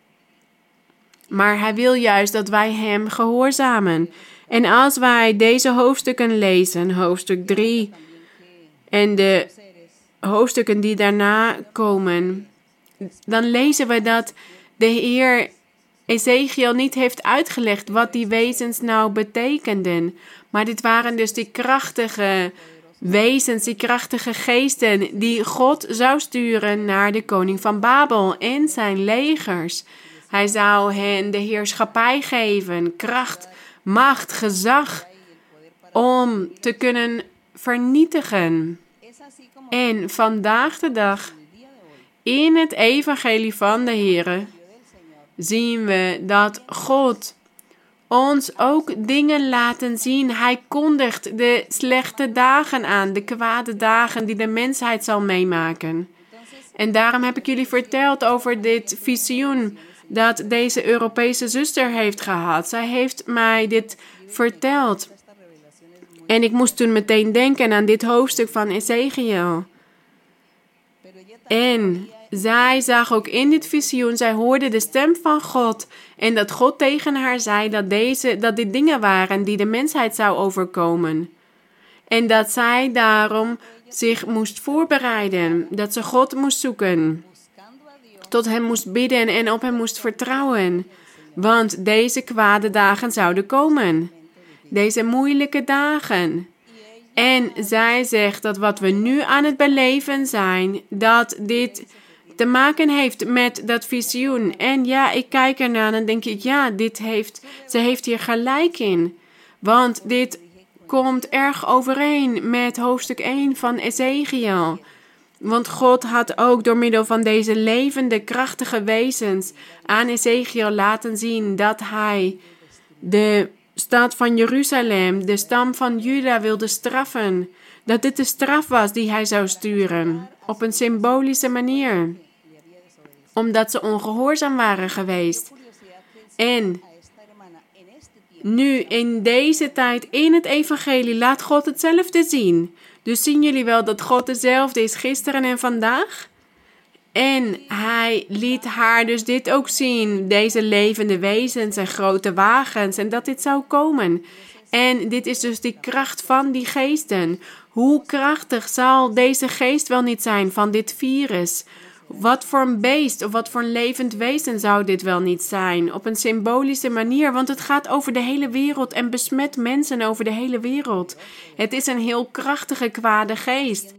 Maar Hij wil juist dat wij Hem gehoorzamen. En als wij deze hoofdstukken lezen, hoofdstuk 3 en de hoofdstukken die daarna komen, dan lezen we dat de Heer Ezekiel niet heeft uitgelegd wat die wezens nou betekenden. Maar dit waren dus die krachtige wezens, die krachtige geesten die God zou sturen naar de koning van Babel en zijn legers. Hij zou hen de heerschappij geven, kracht, macht, gezag om te kunnen vernietigen. En vandaag de dag, in het evangelie van de Heer, zien we dat God ons ook dingen laten zien. Hij kondigt de slechte dagen aan, de kwade dagen die de mensheid zal meemaken. En daarom heb ik jullie verteld over dit visioen dat deze Europese zuster heeft gehad. Zij heeft mij dit verteld. En ik moest toen meteen denken aan dit hoofdstuk van Ezekiel. En zij zag ook in dit visioen, zij hoorde de stem van God. En dat God tegen haar zei dat, deze, dat dit dingen waren die de mensheid zou overkomen. En dat zij daarom zich moest voorbereiden, dat ze God moest zoeken tot hem moest bidden en op hem moest vertrouwen. Want deze kwade dagen zouden komen. Deze moeilijke dagen. En zij zegt dat wat we nu aan het beleven zijn, dat dit te maken heeft met dat visioen. En ja, ik kijk ernaar en denk ik, ja, dit heeft, ze heeft hier gelijk in. Want dit komt erg overeen met hoofdstuk 1 van Ezekiel. Want God had ook door middel van deze levende, krachtige wezens aan Ezekiel laten zien dat hij de stad van Jeruzalem, de stam van Juda, wilde straffen. Dat dit de straf was die hij zou sturen, op een symbolische manier, omdat ze ongehoorzaam waren geweest. En nu in deze tijd in het evangelie laat God hetzelfde zien. Dus zien jullie wel dat God dezelfde is gisteren en vandaag? En hij liet haar dus dit ook zien, deze levende wezens en grote wagens, en dat dit zou komen. En dit is dus die kracht van die geesten. Hoe krachtig zal deze geest wel niet zijn van dit virus? Wat voor een beest of wat voor een levend wezen zou dit wel niet zijn? Op een symbolische manier, want het gaat over de hele wereld en besmet mensen over de hele wereld. Het is een heel krachtige kwade geest.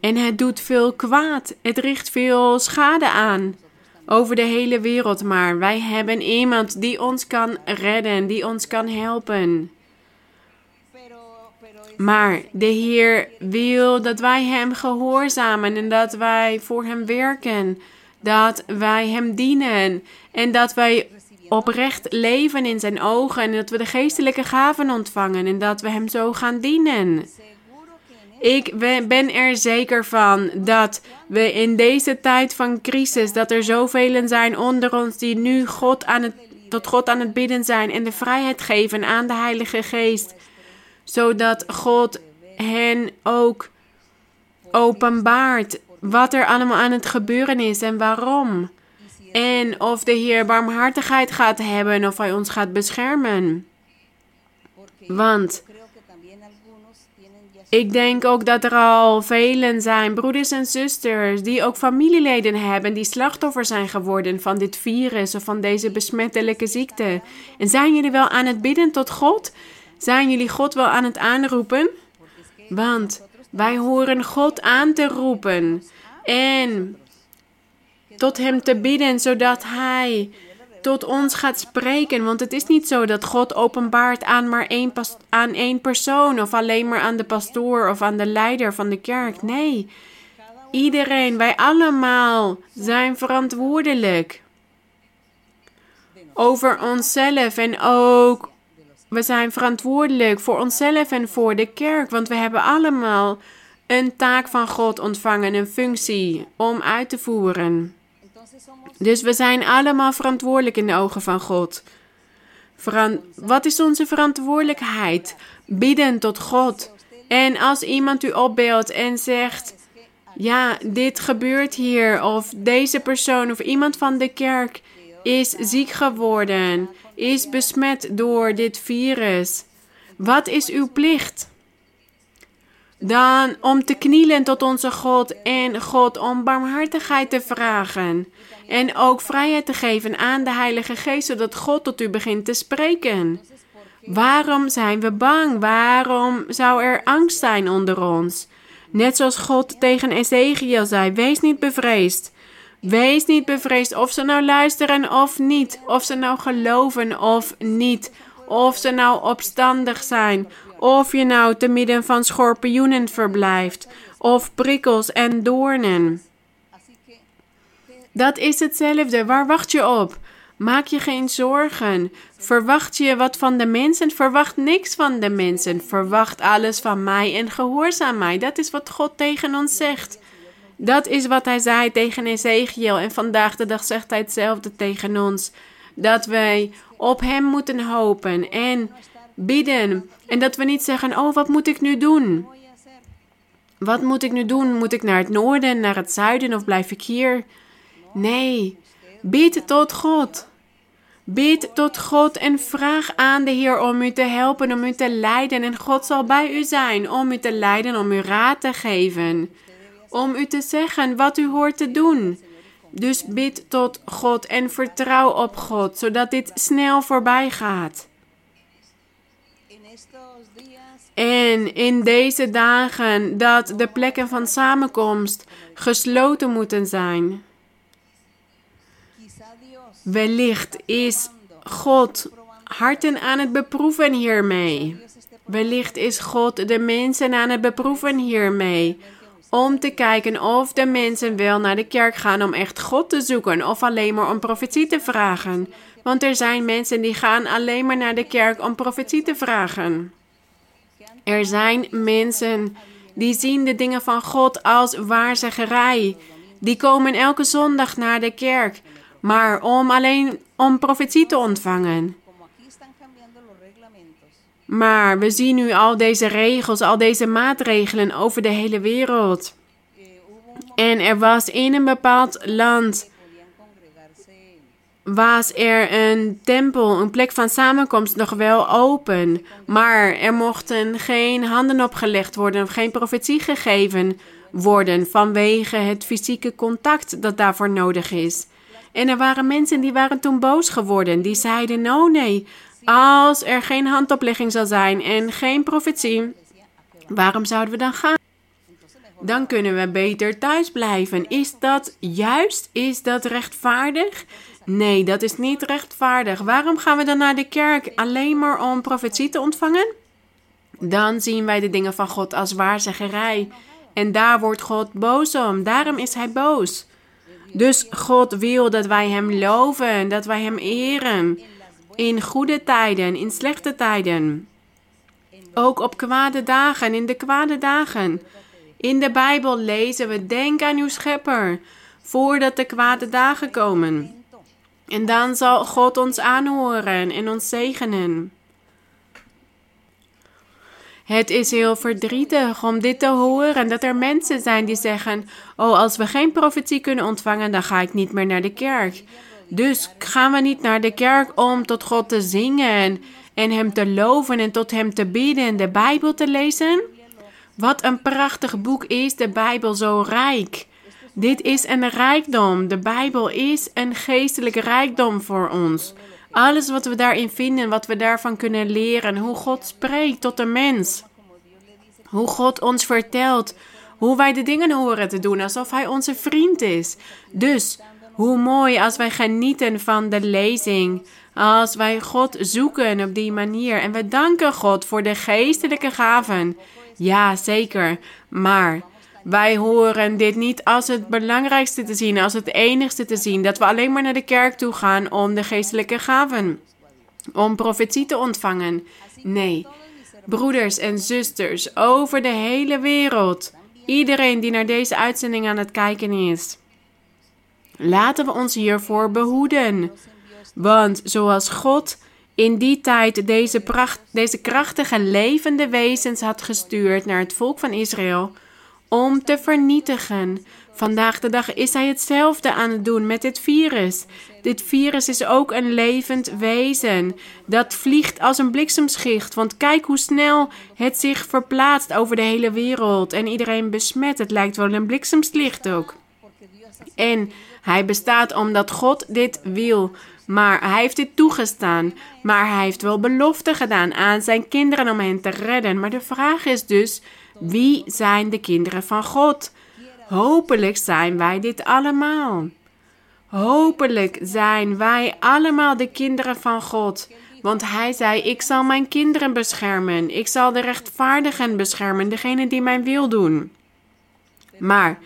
En het doet veel kwaad. Het richt veel schade aan. Over de hele wereld maar. Wij hebben iemand die ons kan redden, die ons kan helpen. Maar de Heer wil dat wij Hem gehoorzamen en dat wij voor Hem werken. Dat wij Hem dienen en dat wij oprecht leven in Zijn ogen en dat we de geestelijke gaven ontvangen en dat we Hem zo gaan dienen. Ik ben er zeker van dat we in deze tijd van crisis, dat er zoveel zijn onder ons die nu God aan het, tot God aan het bidden zijn en de vrijheid geven aan de Heilige Geest, zodat God hen ook openbaart wat er allemaal aan het gebeuren is en waarom. En of de Heer barmhartigheid gaat hebben of Hij ons gaat beschermen. Want ik denk ook dat er al velen zijn, broeders en zusters, die ook familieleden hebben die slachtoffer zijn geworden van dit virus of van deze besmettelijke ziekte. En zijn jullie wel aan het bidden tot God? Zijn jullie God wel aan het aanroepen? Want wij horen God aan te roepen en tot Hem te bidden, zodat Hij tot ons gaat spreken. Want het is niet zo dat God openbaart aan maar één, aan één persoon of alleen maar aan de pastoor of aan de leider van de kerk. Nee, iedereen, wij allemaal zijn verantwoordelijk over onszelf en ook we zijn verantwoordelijk voor onszelf en voor de kerk, want we hebben allemaal een taak van God ontvangen, een functie om uit te voeren. Dus we zijn allemaal verantwoordelijk in de ogen van God. Wat is onze verantwoordelijkheid? Bidden tot God. En als iemand u opbeeldt en zegt: Ja, dit gebeurt hier, of deze persoon of iemand van de kerk is ziek geworden, is besmet door dit virus. Wat is uw plicht? Dan om te knielen tot onze God en God om barmhartigheid te vragen. En ook vrijheid te geven aan de Heilige Geest, zodat God tot u begint te spreken. Waarom zijn we bang? Waarom zou er angst zijn onder ons? Net zoals God tegen Ezekiel zei: Wees niet bevreesd. Wees niet bevreesd of ze nou luisteren of niet. Of ze nou geloven of niet. Of ze nou opstandig zijn. Of je nou te midden van schorpioenen verblijft. Of prikkels en doornen. Dat is hetzelfde. Waar wacht je op? Maak je geen zorgen. Verwacht je wat van de mensen? Verwacht niks van de mensen. Verwacht alles van mij en gehoorzaam mij. Dat is wat God tegen ons zegt. Dat is wat hij zei tegen Ezekiel. En vandaag de dag zegt hij hetzelfde tegen ons. Dat wij op hem moeten hopen en bidden. En dat we niet zeggen: Oh, wat moet ik nu doen? Wat moet ik nu doen? Moet ik naar het noorden, naar het zuiden of blijf ik hier? Nee, bid tot God. Bid tot God en vraag aan de Heer om u te helpen, om u te leiden. En God zal bij u zijn om u te leiden, om u raad te geven. Om u te zeggen wat u hoort te doen. Dus bid tot God en vertrouw op God, zodat dit snel voorbij gaat. En in deze dagen dat de plekken van samenkomst gesloten moeten zijn. Wellicht is God harten aan het beproeven hiermee. Wellicht is God de mensen aan het beproeven hiermee. Om te kijken of de mensen wel naar de kerk gaan om echt God te zoeken of alleen maar om profetie te vragen. Want er zijn mensen die gaan alleen maar naar de kerk om profetie te vragen. Er zijn mensen die zien de dingen van God als waarzeggerij. Die komen elke zondag naar de kerk maar om alleen om profetie te ontvangen. Maar we zien nu al deze regels, al deze maatregelen over de hele wereld. En er was in een bepaald land was er een tempel, een plek van samenkomst nog wel open. Maar er mochten geen handen opgelegd worden of geen profetie gegeven worden vanwege het fysieke contact dat daarvoor nodig is. En er waren mensen die waren toen boos geworden. Die zeiden: Oh nee, als er geen handoplegging zal zijn en geen profetie, waarom zouden we dan gaan? Dan kunnen we beter thuis blijven. Is dat juist? Is dat rechtvaardig? Nee, dat is niet rechtvaardig. Waarom gaan we dan naar de kerk? Alleen maar om profetie te ontvangen? Dan zien wij de dingen van God als waarzeggerij. En daar wordt God boos om. Daarom is hij boos. Dus God wil dat wij Hem loven, dat wij Hem eren. In goede tijden, in slechte tijden. Ook op kwade dagen, in de kwade dagen. In de Bijbel lezen we: Denk aan uw schepper, voordat de kwade dagen komen. En dan zal God ons aanhoren en ons zegenen. Het is heel verdrietig om dit te horen. Dat er mensen zijn die zeggen: Oh, als we geen profetie kunnen ontvangen, dan ga ik niet meer naar de kerk. Dus gaan we niet naar de kerk om tot God te zingen en Hem te loven en tot Hem te bidden en de Bijbel te lezen? Wat een prachtig boek is de Bijbel zo rijk. Dit is een rijkdom. De Bijbel is een geestelijke rijkdom voor ons. Alles wat we daarin vinden, wat we daarvan kunnen leren, hoe God spreekt tot de mens. Hoe God ons vertelt hoe wij de dingen horen te doen, alsof Hij onze vriend is. Dus hoe mooi als wij genieten van de lezing, als wij God zoeken op die manier. En we danken God voor de geestelijke gaven. Ja, zeker. Maar wij horen dit niet als het belangrijkste te zien, als het enigste te zien. Dat we alleen maar naar de kerk toe gaan om de geestelijke gaven, om profetie te ontvangen. Nee, broeders en zusters over de hele wereld. Iedereen die naar deze uitzending aan het kijken is. Laten we ons hiervoor behoeden. Want zoals God in die tijd deze, pracht, deze krachtige levende wezens had gestuurd naar het volk van Israël om te vernietigen. Vandaag de dag is hij hetzelfde aan het doen met dit virus. Dit virus is ook een levend wezen. Dat vliegt als een bliksemschicht. Want kijk hoe snel het zich verplaatst over de hele wereld. En iedereen besmet. Het lijkt wel een bliksemslicht ook. En hij bestaat omdat God dit wil. Maar hij heeft dit toegestaan. Maar hij heeft wel belofte gedaan aan zijn kinderen om hen te redden. Maar de vraag is dus: wie zijn de kinderen van God? Hopelijk zijn wij dit allemaal. Hopelijk zijn wij allemaal de kinderen van God. Want hij zei: Ik zal mijn kinderen beschermen. Ik zal de rechtvaardigen beschermen, degene die mijn wil doen. Maar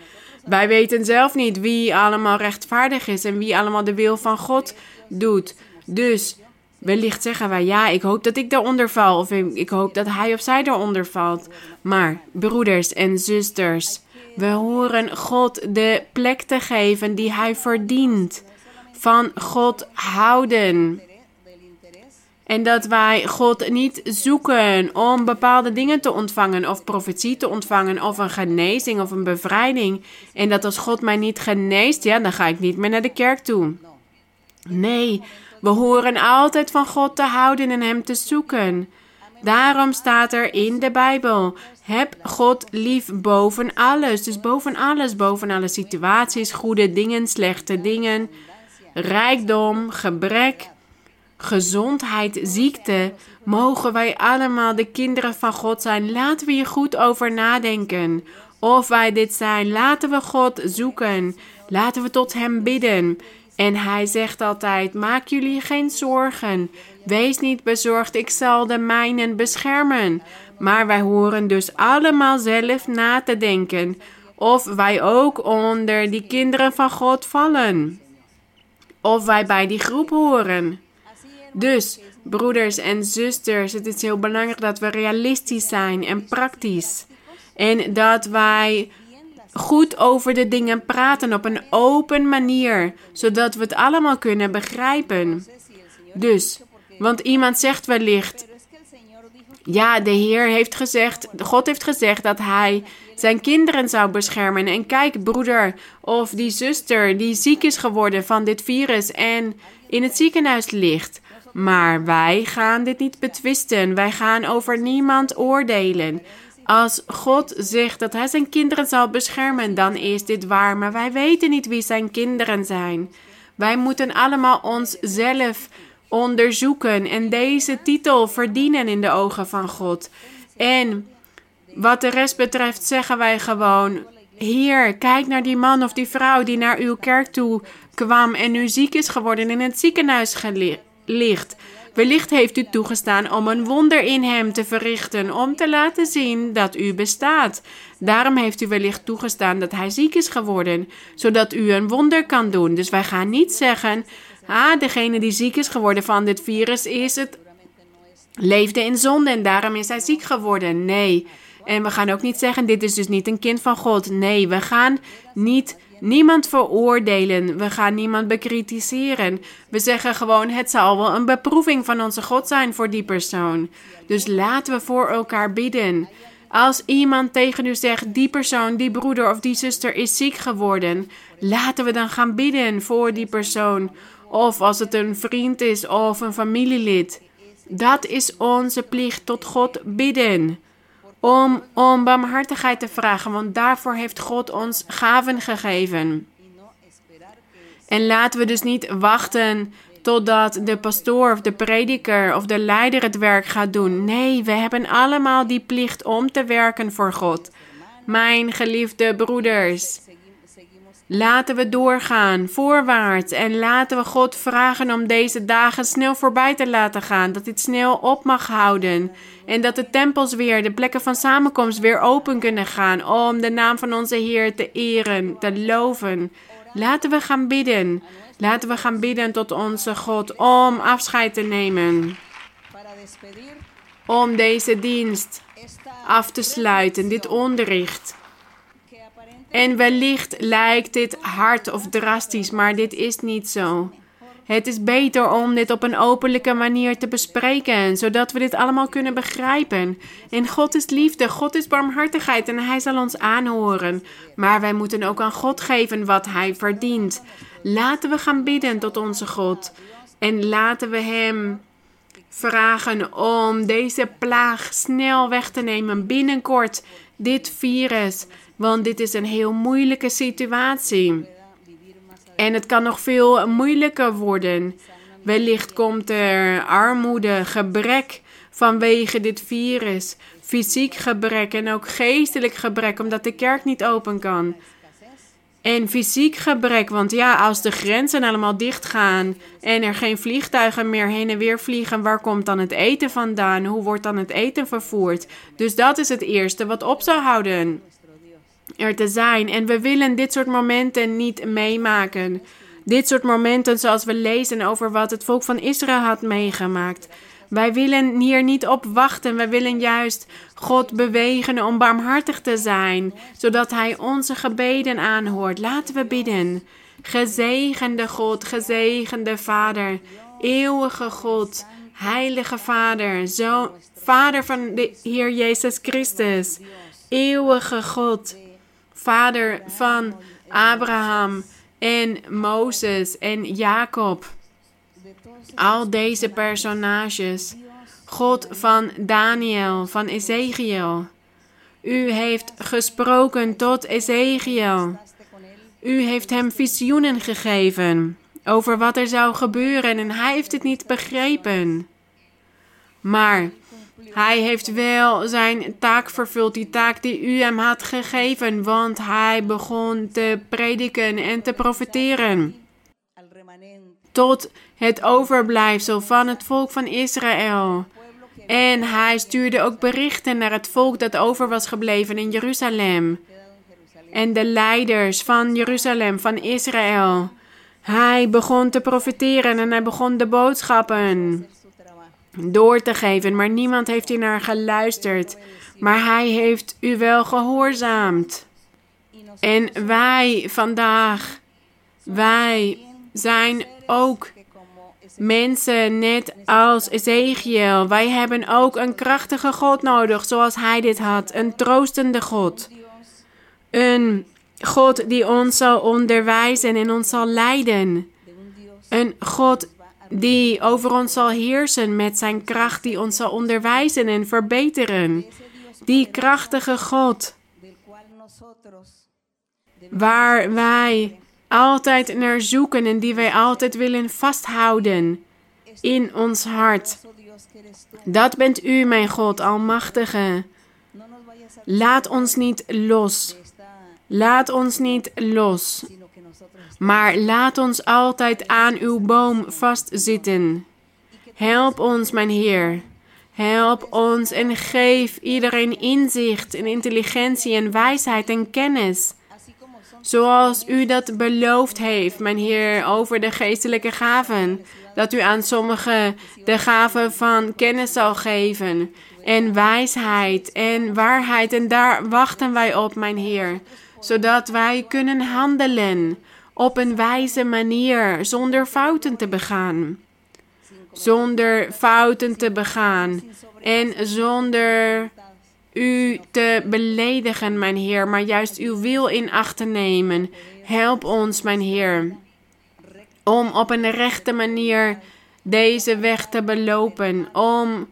wij weten zelf niet wie allemaal rechtvaardig is en wie allemaal de wil van God doet. Dus wellicht zeggen wij: Ja, ik hoop dat ik daaronder val. Of ik hoop dat hij of zij daaronder valt. Maar, broeders en zusters. We horen God de plek te geven die Hij verdient. Van God houden. En dat wij God niet zoeken om bepaalde dingen te ontvangen, of profetie te ontvangen, of een genezing of een bevrijding. En dat als God mij niet geneest, ja, dan ga ik niet meer naar de kerk toe. Nee, we horen altijd van God te houden en Hem te zoeken. Daarom staat er in de Bijbel: heb God lief boven alles. Dus boven alles, boven alle situaties, goede dingen, slechte dingen, rijkdom, gebrek, gezondheid, ziekte. Mogen wij allemaal de kinderen van God zijn. Laten we hier goed over nadenken. Of wij dit zijn, laten we God zoeken. Laten we tot Hem bidden. En Hij zegt altijd: Maak jullie geen zorgen. Wees niet bezorgd, ik zal de mijnen beschermen. Maar wij horen dus allemaal zelf na te denken of wij ook onder die kinderen van God vallen. Of wij bij die groep horen. Dus, broeders en zusters, het is heel belangrijk dat we realistisch zijn en praktisch. En dat wij goed over de dingen praten op een open manier, zodat we het allemaal kunnen begrijpen. Dus, want iemand zegt wellicht: Ja, de Heer heeft gezegd, God heeft gezegd dat Hij zijn kinderen zou beschermen. En kijk, broeder of die zuster die ziek is geworden van dit virus en in het ziekenhuis ligt. Maar wij gaan dit niet betwisten. Wij gaan over niemand oordelen. Als God zegt dat hij zijn kinderen zal beschermen, dan is dit waar. Maar wij weten niet wie zijn kinderen zijn. Wij moeten allemaal onszelf onderzoeken en deze titel verdienen in de ogen van God. En wat de rest betreft zeggen wij gewoon: Heer, kijk naar die man of die vrouw die naar uw kerk toe kwam en nu ziek is geworden en in het ziekenhuis ligt. Wellicht heeft u toegestaan om een wonder in hem te verrichten, om te laten zien dat u bestaat. Daarom heeft u wellicht toegestaan dat hij ziek is geworden, zodat u een wonder kan doen. Dus wij gaan niet zeggen: Ah, degene die ziek is geworden van dit virus is het. Leefde in zonde en daarom is hij ziek geworden. Nee. En we gaan ook niet zeggen: dit is dus niet een kind van God. Nee, we gaan niet niemand veroordelen. We gaan niemand bekritiseren. We zeggen gewoon: het zal wel een beproeving van onze God zijn voor die persoon. Dus laten we voor elkaar bidden. Als iemand tegen u zegt: die persoon, die broeder of die zuster is ziek geworden, laten we dan gaan bidden voor die persoon. Of als het een vriend is of een familielid. Dat is onze plicht tot God bidden om om barmhartigheid te vragen, want daarvoor heeft God ons gaven gegeven. En laten we dus niet wachten totdat de pastoor of de prediker of de leider het werk gaat doen. Nee, we hebben allemaal die plicht om te werken voor God. Mijn geliefde broeders, Laten we doorgaan, voorwaarts. En laten we God vragen om deze dagen snel voorbij te laten gaan. Dat dit snel op mag houden. En dat de tempels weer, de plekken van samenkomst weer open kunnen gaan. Om de naam van onze Heer te eren, te loven. Laten we gaan bidden. Laten we gaan bidden tot onze God om afscheid te nemen. Om deze dienst af te sluiten, dit onderricht. En wellicht lijkt dit hard of drastisch, maar dit is niet zo. Het is beter om dit op een openlijke manier te bespreken, zodat we dit allemaal kunnen begrijpen. En God is liefde, God is barmhartigheid en Hij zal ons aanhoren. Maar wij moeten ook aan God geven wat Hij verdient. Laten we gaan bidden tot onze God. En laten we Hem vragen om deze plaag snel weg te nemen, binnenkort, dit virus. Want dit is een heel moeilijke situatie. En het kan nog veel moeilijker worden. Wellicht komt er armoede, gebrek vanwege dit virus, fysiek gebrek en ook geestelijk gebrek, omdat de kerk niet open kan. En fysiek gebrek, want ja, als de grenzen allemaal dicht gaan en er geen vliegtuigen meer heen en weer vliegen, waar komt dan het eten vandaan? Hoe wordt dan het eten vervoerd? Dus dat is het eerste wat op zou houden er te zijn. En we willen dit soort momenten niet meemaken. Dit soort momenten zoals we lezen over wat het volk van Israël had meegemaakt. Wij willen hier niet op wachten. Wij willen juist God bewegen om barmhartig te zijn, zodat Hij onze gebeden aanhoort. Laten we bidden. Gezegende God, gezegende Vader, eeuwige God, heilige Vader, zo, Vader van de Heer Jezus Christus, eeuwige God, vader van Abraham en Mozes en Jacob. Al deze personages. God van Daniel, van Ezekiel. U heeft gesproken tot Ezekiel. U heeft hem visioenen gegeven over wat er zou gebeuren en hij heeft het niet begrepen. Maar hij heeft wel zijn taak vervuld, die taak die u hem had gegeven, want hij begon te prediken en te profiteren. Tot het overblijfsel van het volk van Israël. En hij stuurde ook berichten naar het volk dat over was gebleven in Jeruzalem. En de leiders van Jeruzalem, van Israël. Hij begon te profiteren en hij begon de boodschappen door te geven, maar niemand heeft hier naar geluisterd. Maar hij heeft u wel gehoorzaamd. En wij vandaag, wij zijn ook mensen net als Ezekiel. Wij hebben ook een krachtige God nodig, zoals hij dit had. Een troostende God. Een God die ons zal onderwijzen en ons zal leiden. Een God die over ons zal heersen met zijn kracht, die ons zal onderwijzen en verbeteren. Die krachtige God waar wij altijd naar zoeken en die wij altijd willen vasthouden in ons hart. Dat bent u, mijn God, Almachtige. Laat ons niet los. Laat ons niet los. Maar laat ons altijd aan uw boom vastzitten. Help ons, mijn Heer. Help ons en geef iedereen inzicht en intelligentie en wijsheid en kennis. Zoals u dat beloofd heeft, mijn Heer, over de geestelijke gaven. Dat u aan sommigen de gaven van kennis zal geven. En wijsheid en waarheid. En daar wachten wij op, mijn Heer. Zodat wij kunnen handelen op een wijze manier, zonder fouten te begaan. Zonder fouten te begaan. En zonder u te beledigen, mijn Heer, maar juist uw wil in acht te nemen. Help ons, mijn Heer, om op een rechte manier deze weg te belopen, om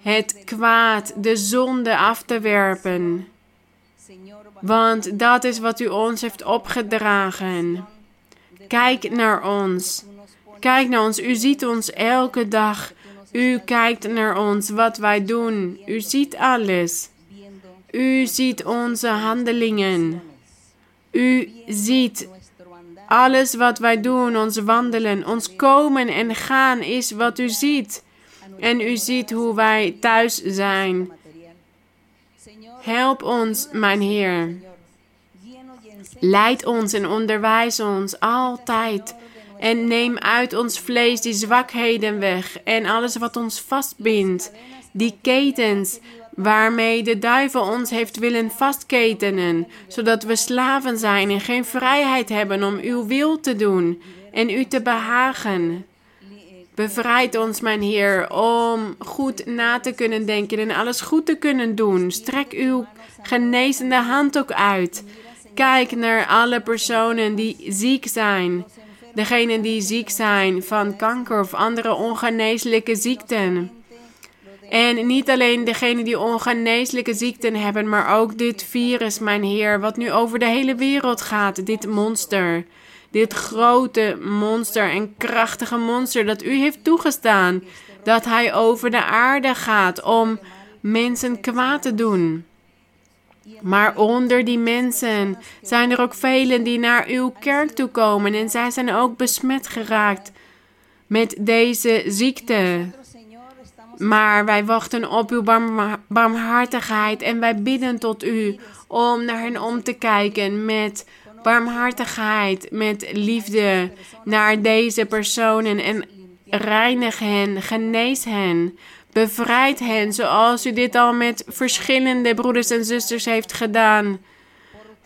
het kwaad, de zonde af te werpen. Want dat is wat u ons heeft opgedragen. Kijk naar ons. Kijk naar ons. U ziet ons elke dag. U kijkt naar ons, wat wij doen. U ziet alles. U ziet onze handelingen. U ziet alles wat wij doen, ons wandelen, ons komen en gaan is wat u ziet. En u ziet hoe wij thuis zijn. Help ons, mijn Heer. Leid ons en onderwijs ons altijd. En neem uit ons vlees die zwakheden weg en alles wat ons vastbindt, die ketens waarmee de duivel ons heeft willen vastketenen, zodat we slaven zijn en geen vrijheid hebben om uw wil te doen en u te behagen. Bevrijd ons, mijn Heer, om goed na te kunnen denken en alles goed te kunnen doen. Strek uw genezende hand ook uit. Kijk naar alle personen die ziek zijn. Degenen die ziek zijn van kanker of andere ongeneeslijke ziekten. En niet alleen degenen die ongeneeslijke ziekten hebben, maar ook dit virus, mijn Heer, wat nu over de hele wereld gaat, dit monster. Dit grote monster en krachtige monster dat u heeft toegestaan, dat hij over de aarde gaat om mensen kwaad te doen. Maar onder die mensen zijn er ook velen die naar uw kerk toe komen en zij zijn ook besmet geraakt met deze ziekte. Maar wij wachten op uw barmhartigheid en wij bidden tot u om naar hen om te kijken met barmhartigheid, met liefde naar deze personen en reinig hen, genees hen, bevrijd hen zoals u dit al met verschillende broeders en zusters heeft gedaan.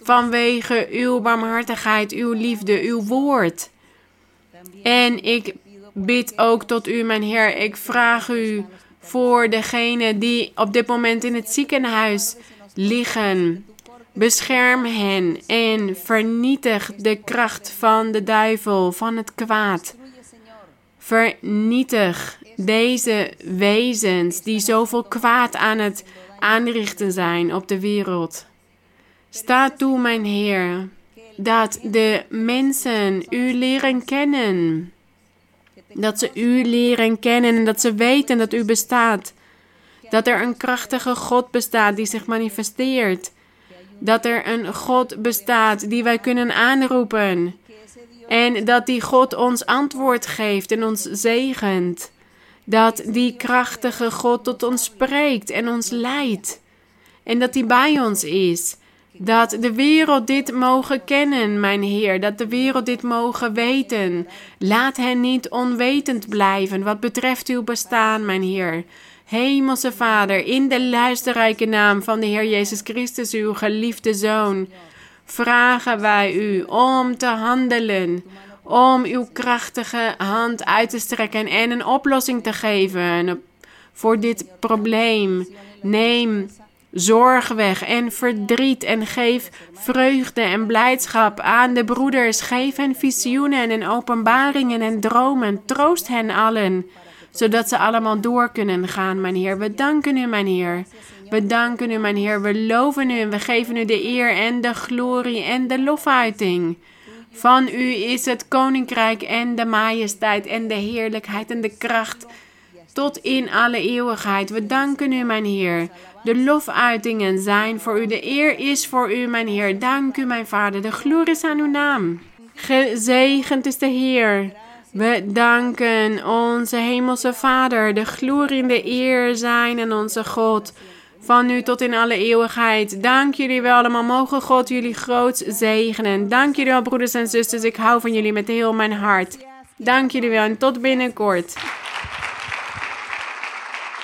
Vanwege uw barmhartigheid, uw liefde, uw woord. En ik bid ook tot u, mijn Heer. Ik vraag u voor degenen die op dit moment in het ziekenhuis liggen. Bescherm hen en vernietig de kracht van de duivel, van het kwaad. Vernietig deze wezens die zoveel kwaad aan het aanrichten zijn op de wereld. Sta toe, mijn Heer, dat de mensen u leren kennen dat ze u leren kennen en dat ze weten dat u bestaat. Dat er een krachtige God bestaat die zich manifesteert. Dat er een God bestaat die wij kunnen aanroepen. En dat die God ons antwoord geeft en ons zegent. Dat die krachtige God tot ons spreekt en ons leidt. En dat die bij ons is. Dat de wereld dit mogen kennen, mijn Heer, dat de wereld dit mogen weten. Laat hen niet onwetend blijven wat betreft uw bestaan, mijn Heer. Hemelse Vader, in de luisterrijke naam van de Heer Jezus Christus, uw geliefde Zoon, vragen wij u om te handelen, om uw krachtige hand uit te strekken en een oplossing te geven voor dit probleem. Neem zorg weg en verdriet en geef vreugde en blijdschap aan de broeders. Geef hen visioenen en openbaringen en dromen. Troost hen allen, zodat ze allemaal door kunnen gaan, mijn Heer. We danken u, mijn Heer. We danken u, mijn Heer. We loven u en we geven u de eer en de glorie en de lofuiting. Van u is het koninkrijk en de majesteit en de heerlijkheid en de kracht tot in alle eeuwigheid. We danken u, mijn Heer. De lofuitingen zijn voor u, de eer is voor u, mijn Heer. Dank u, mijn Vader. De glorie is aan uw naam. Gezegend is de Heer. We danken onze Hemelse Vader. De glorie en de eer zijn aan onze God. Van nu tot in alle eeuwigheid. Dank jullie wel allemaal. Mogen God jullie groot zegenen. Dank jullie wel, broeders en zusters. Ik hou van jullie met heel mijn hart. Dank jullie wel en tot binnenkort.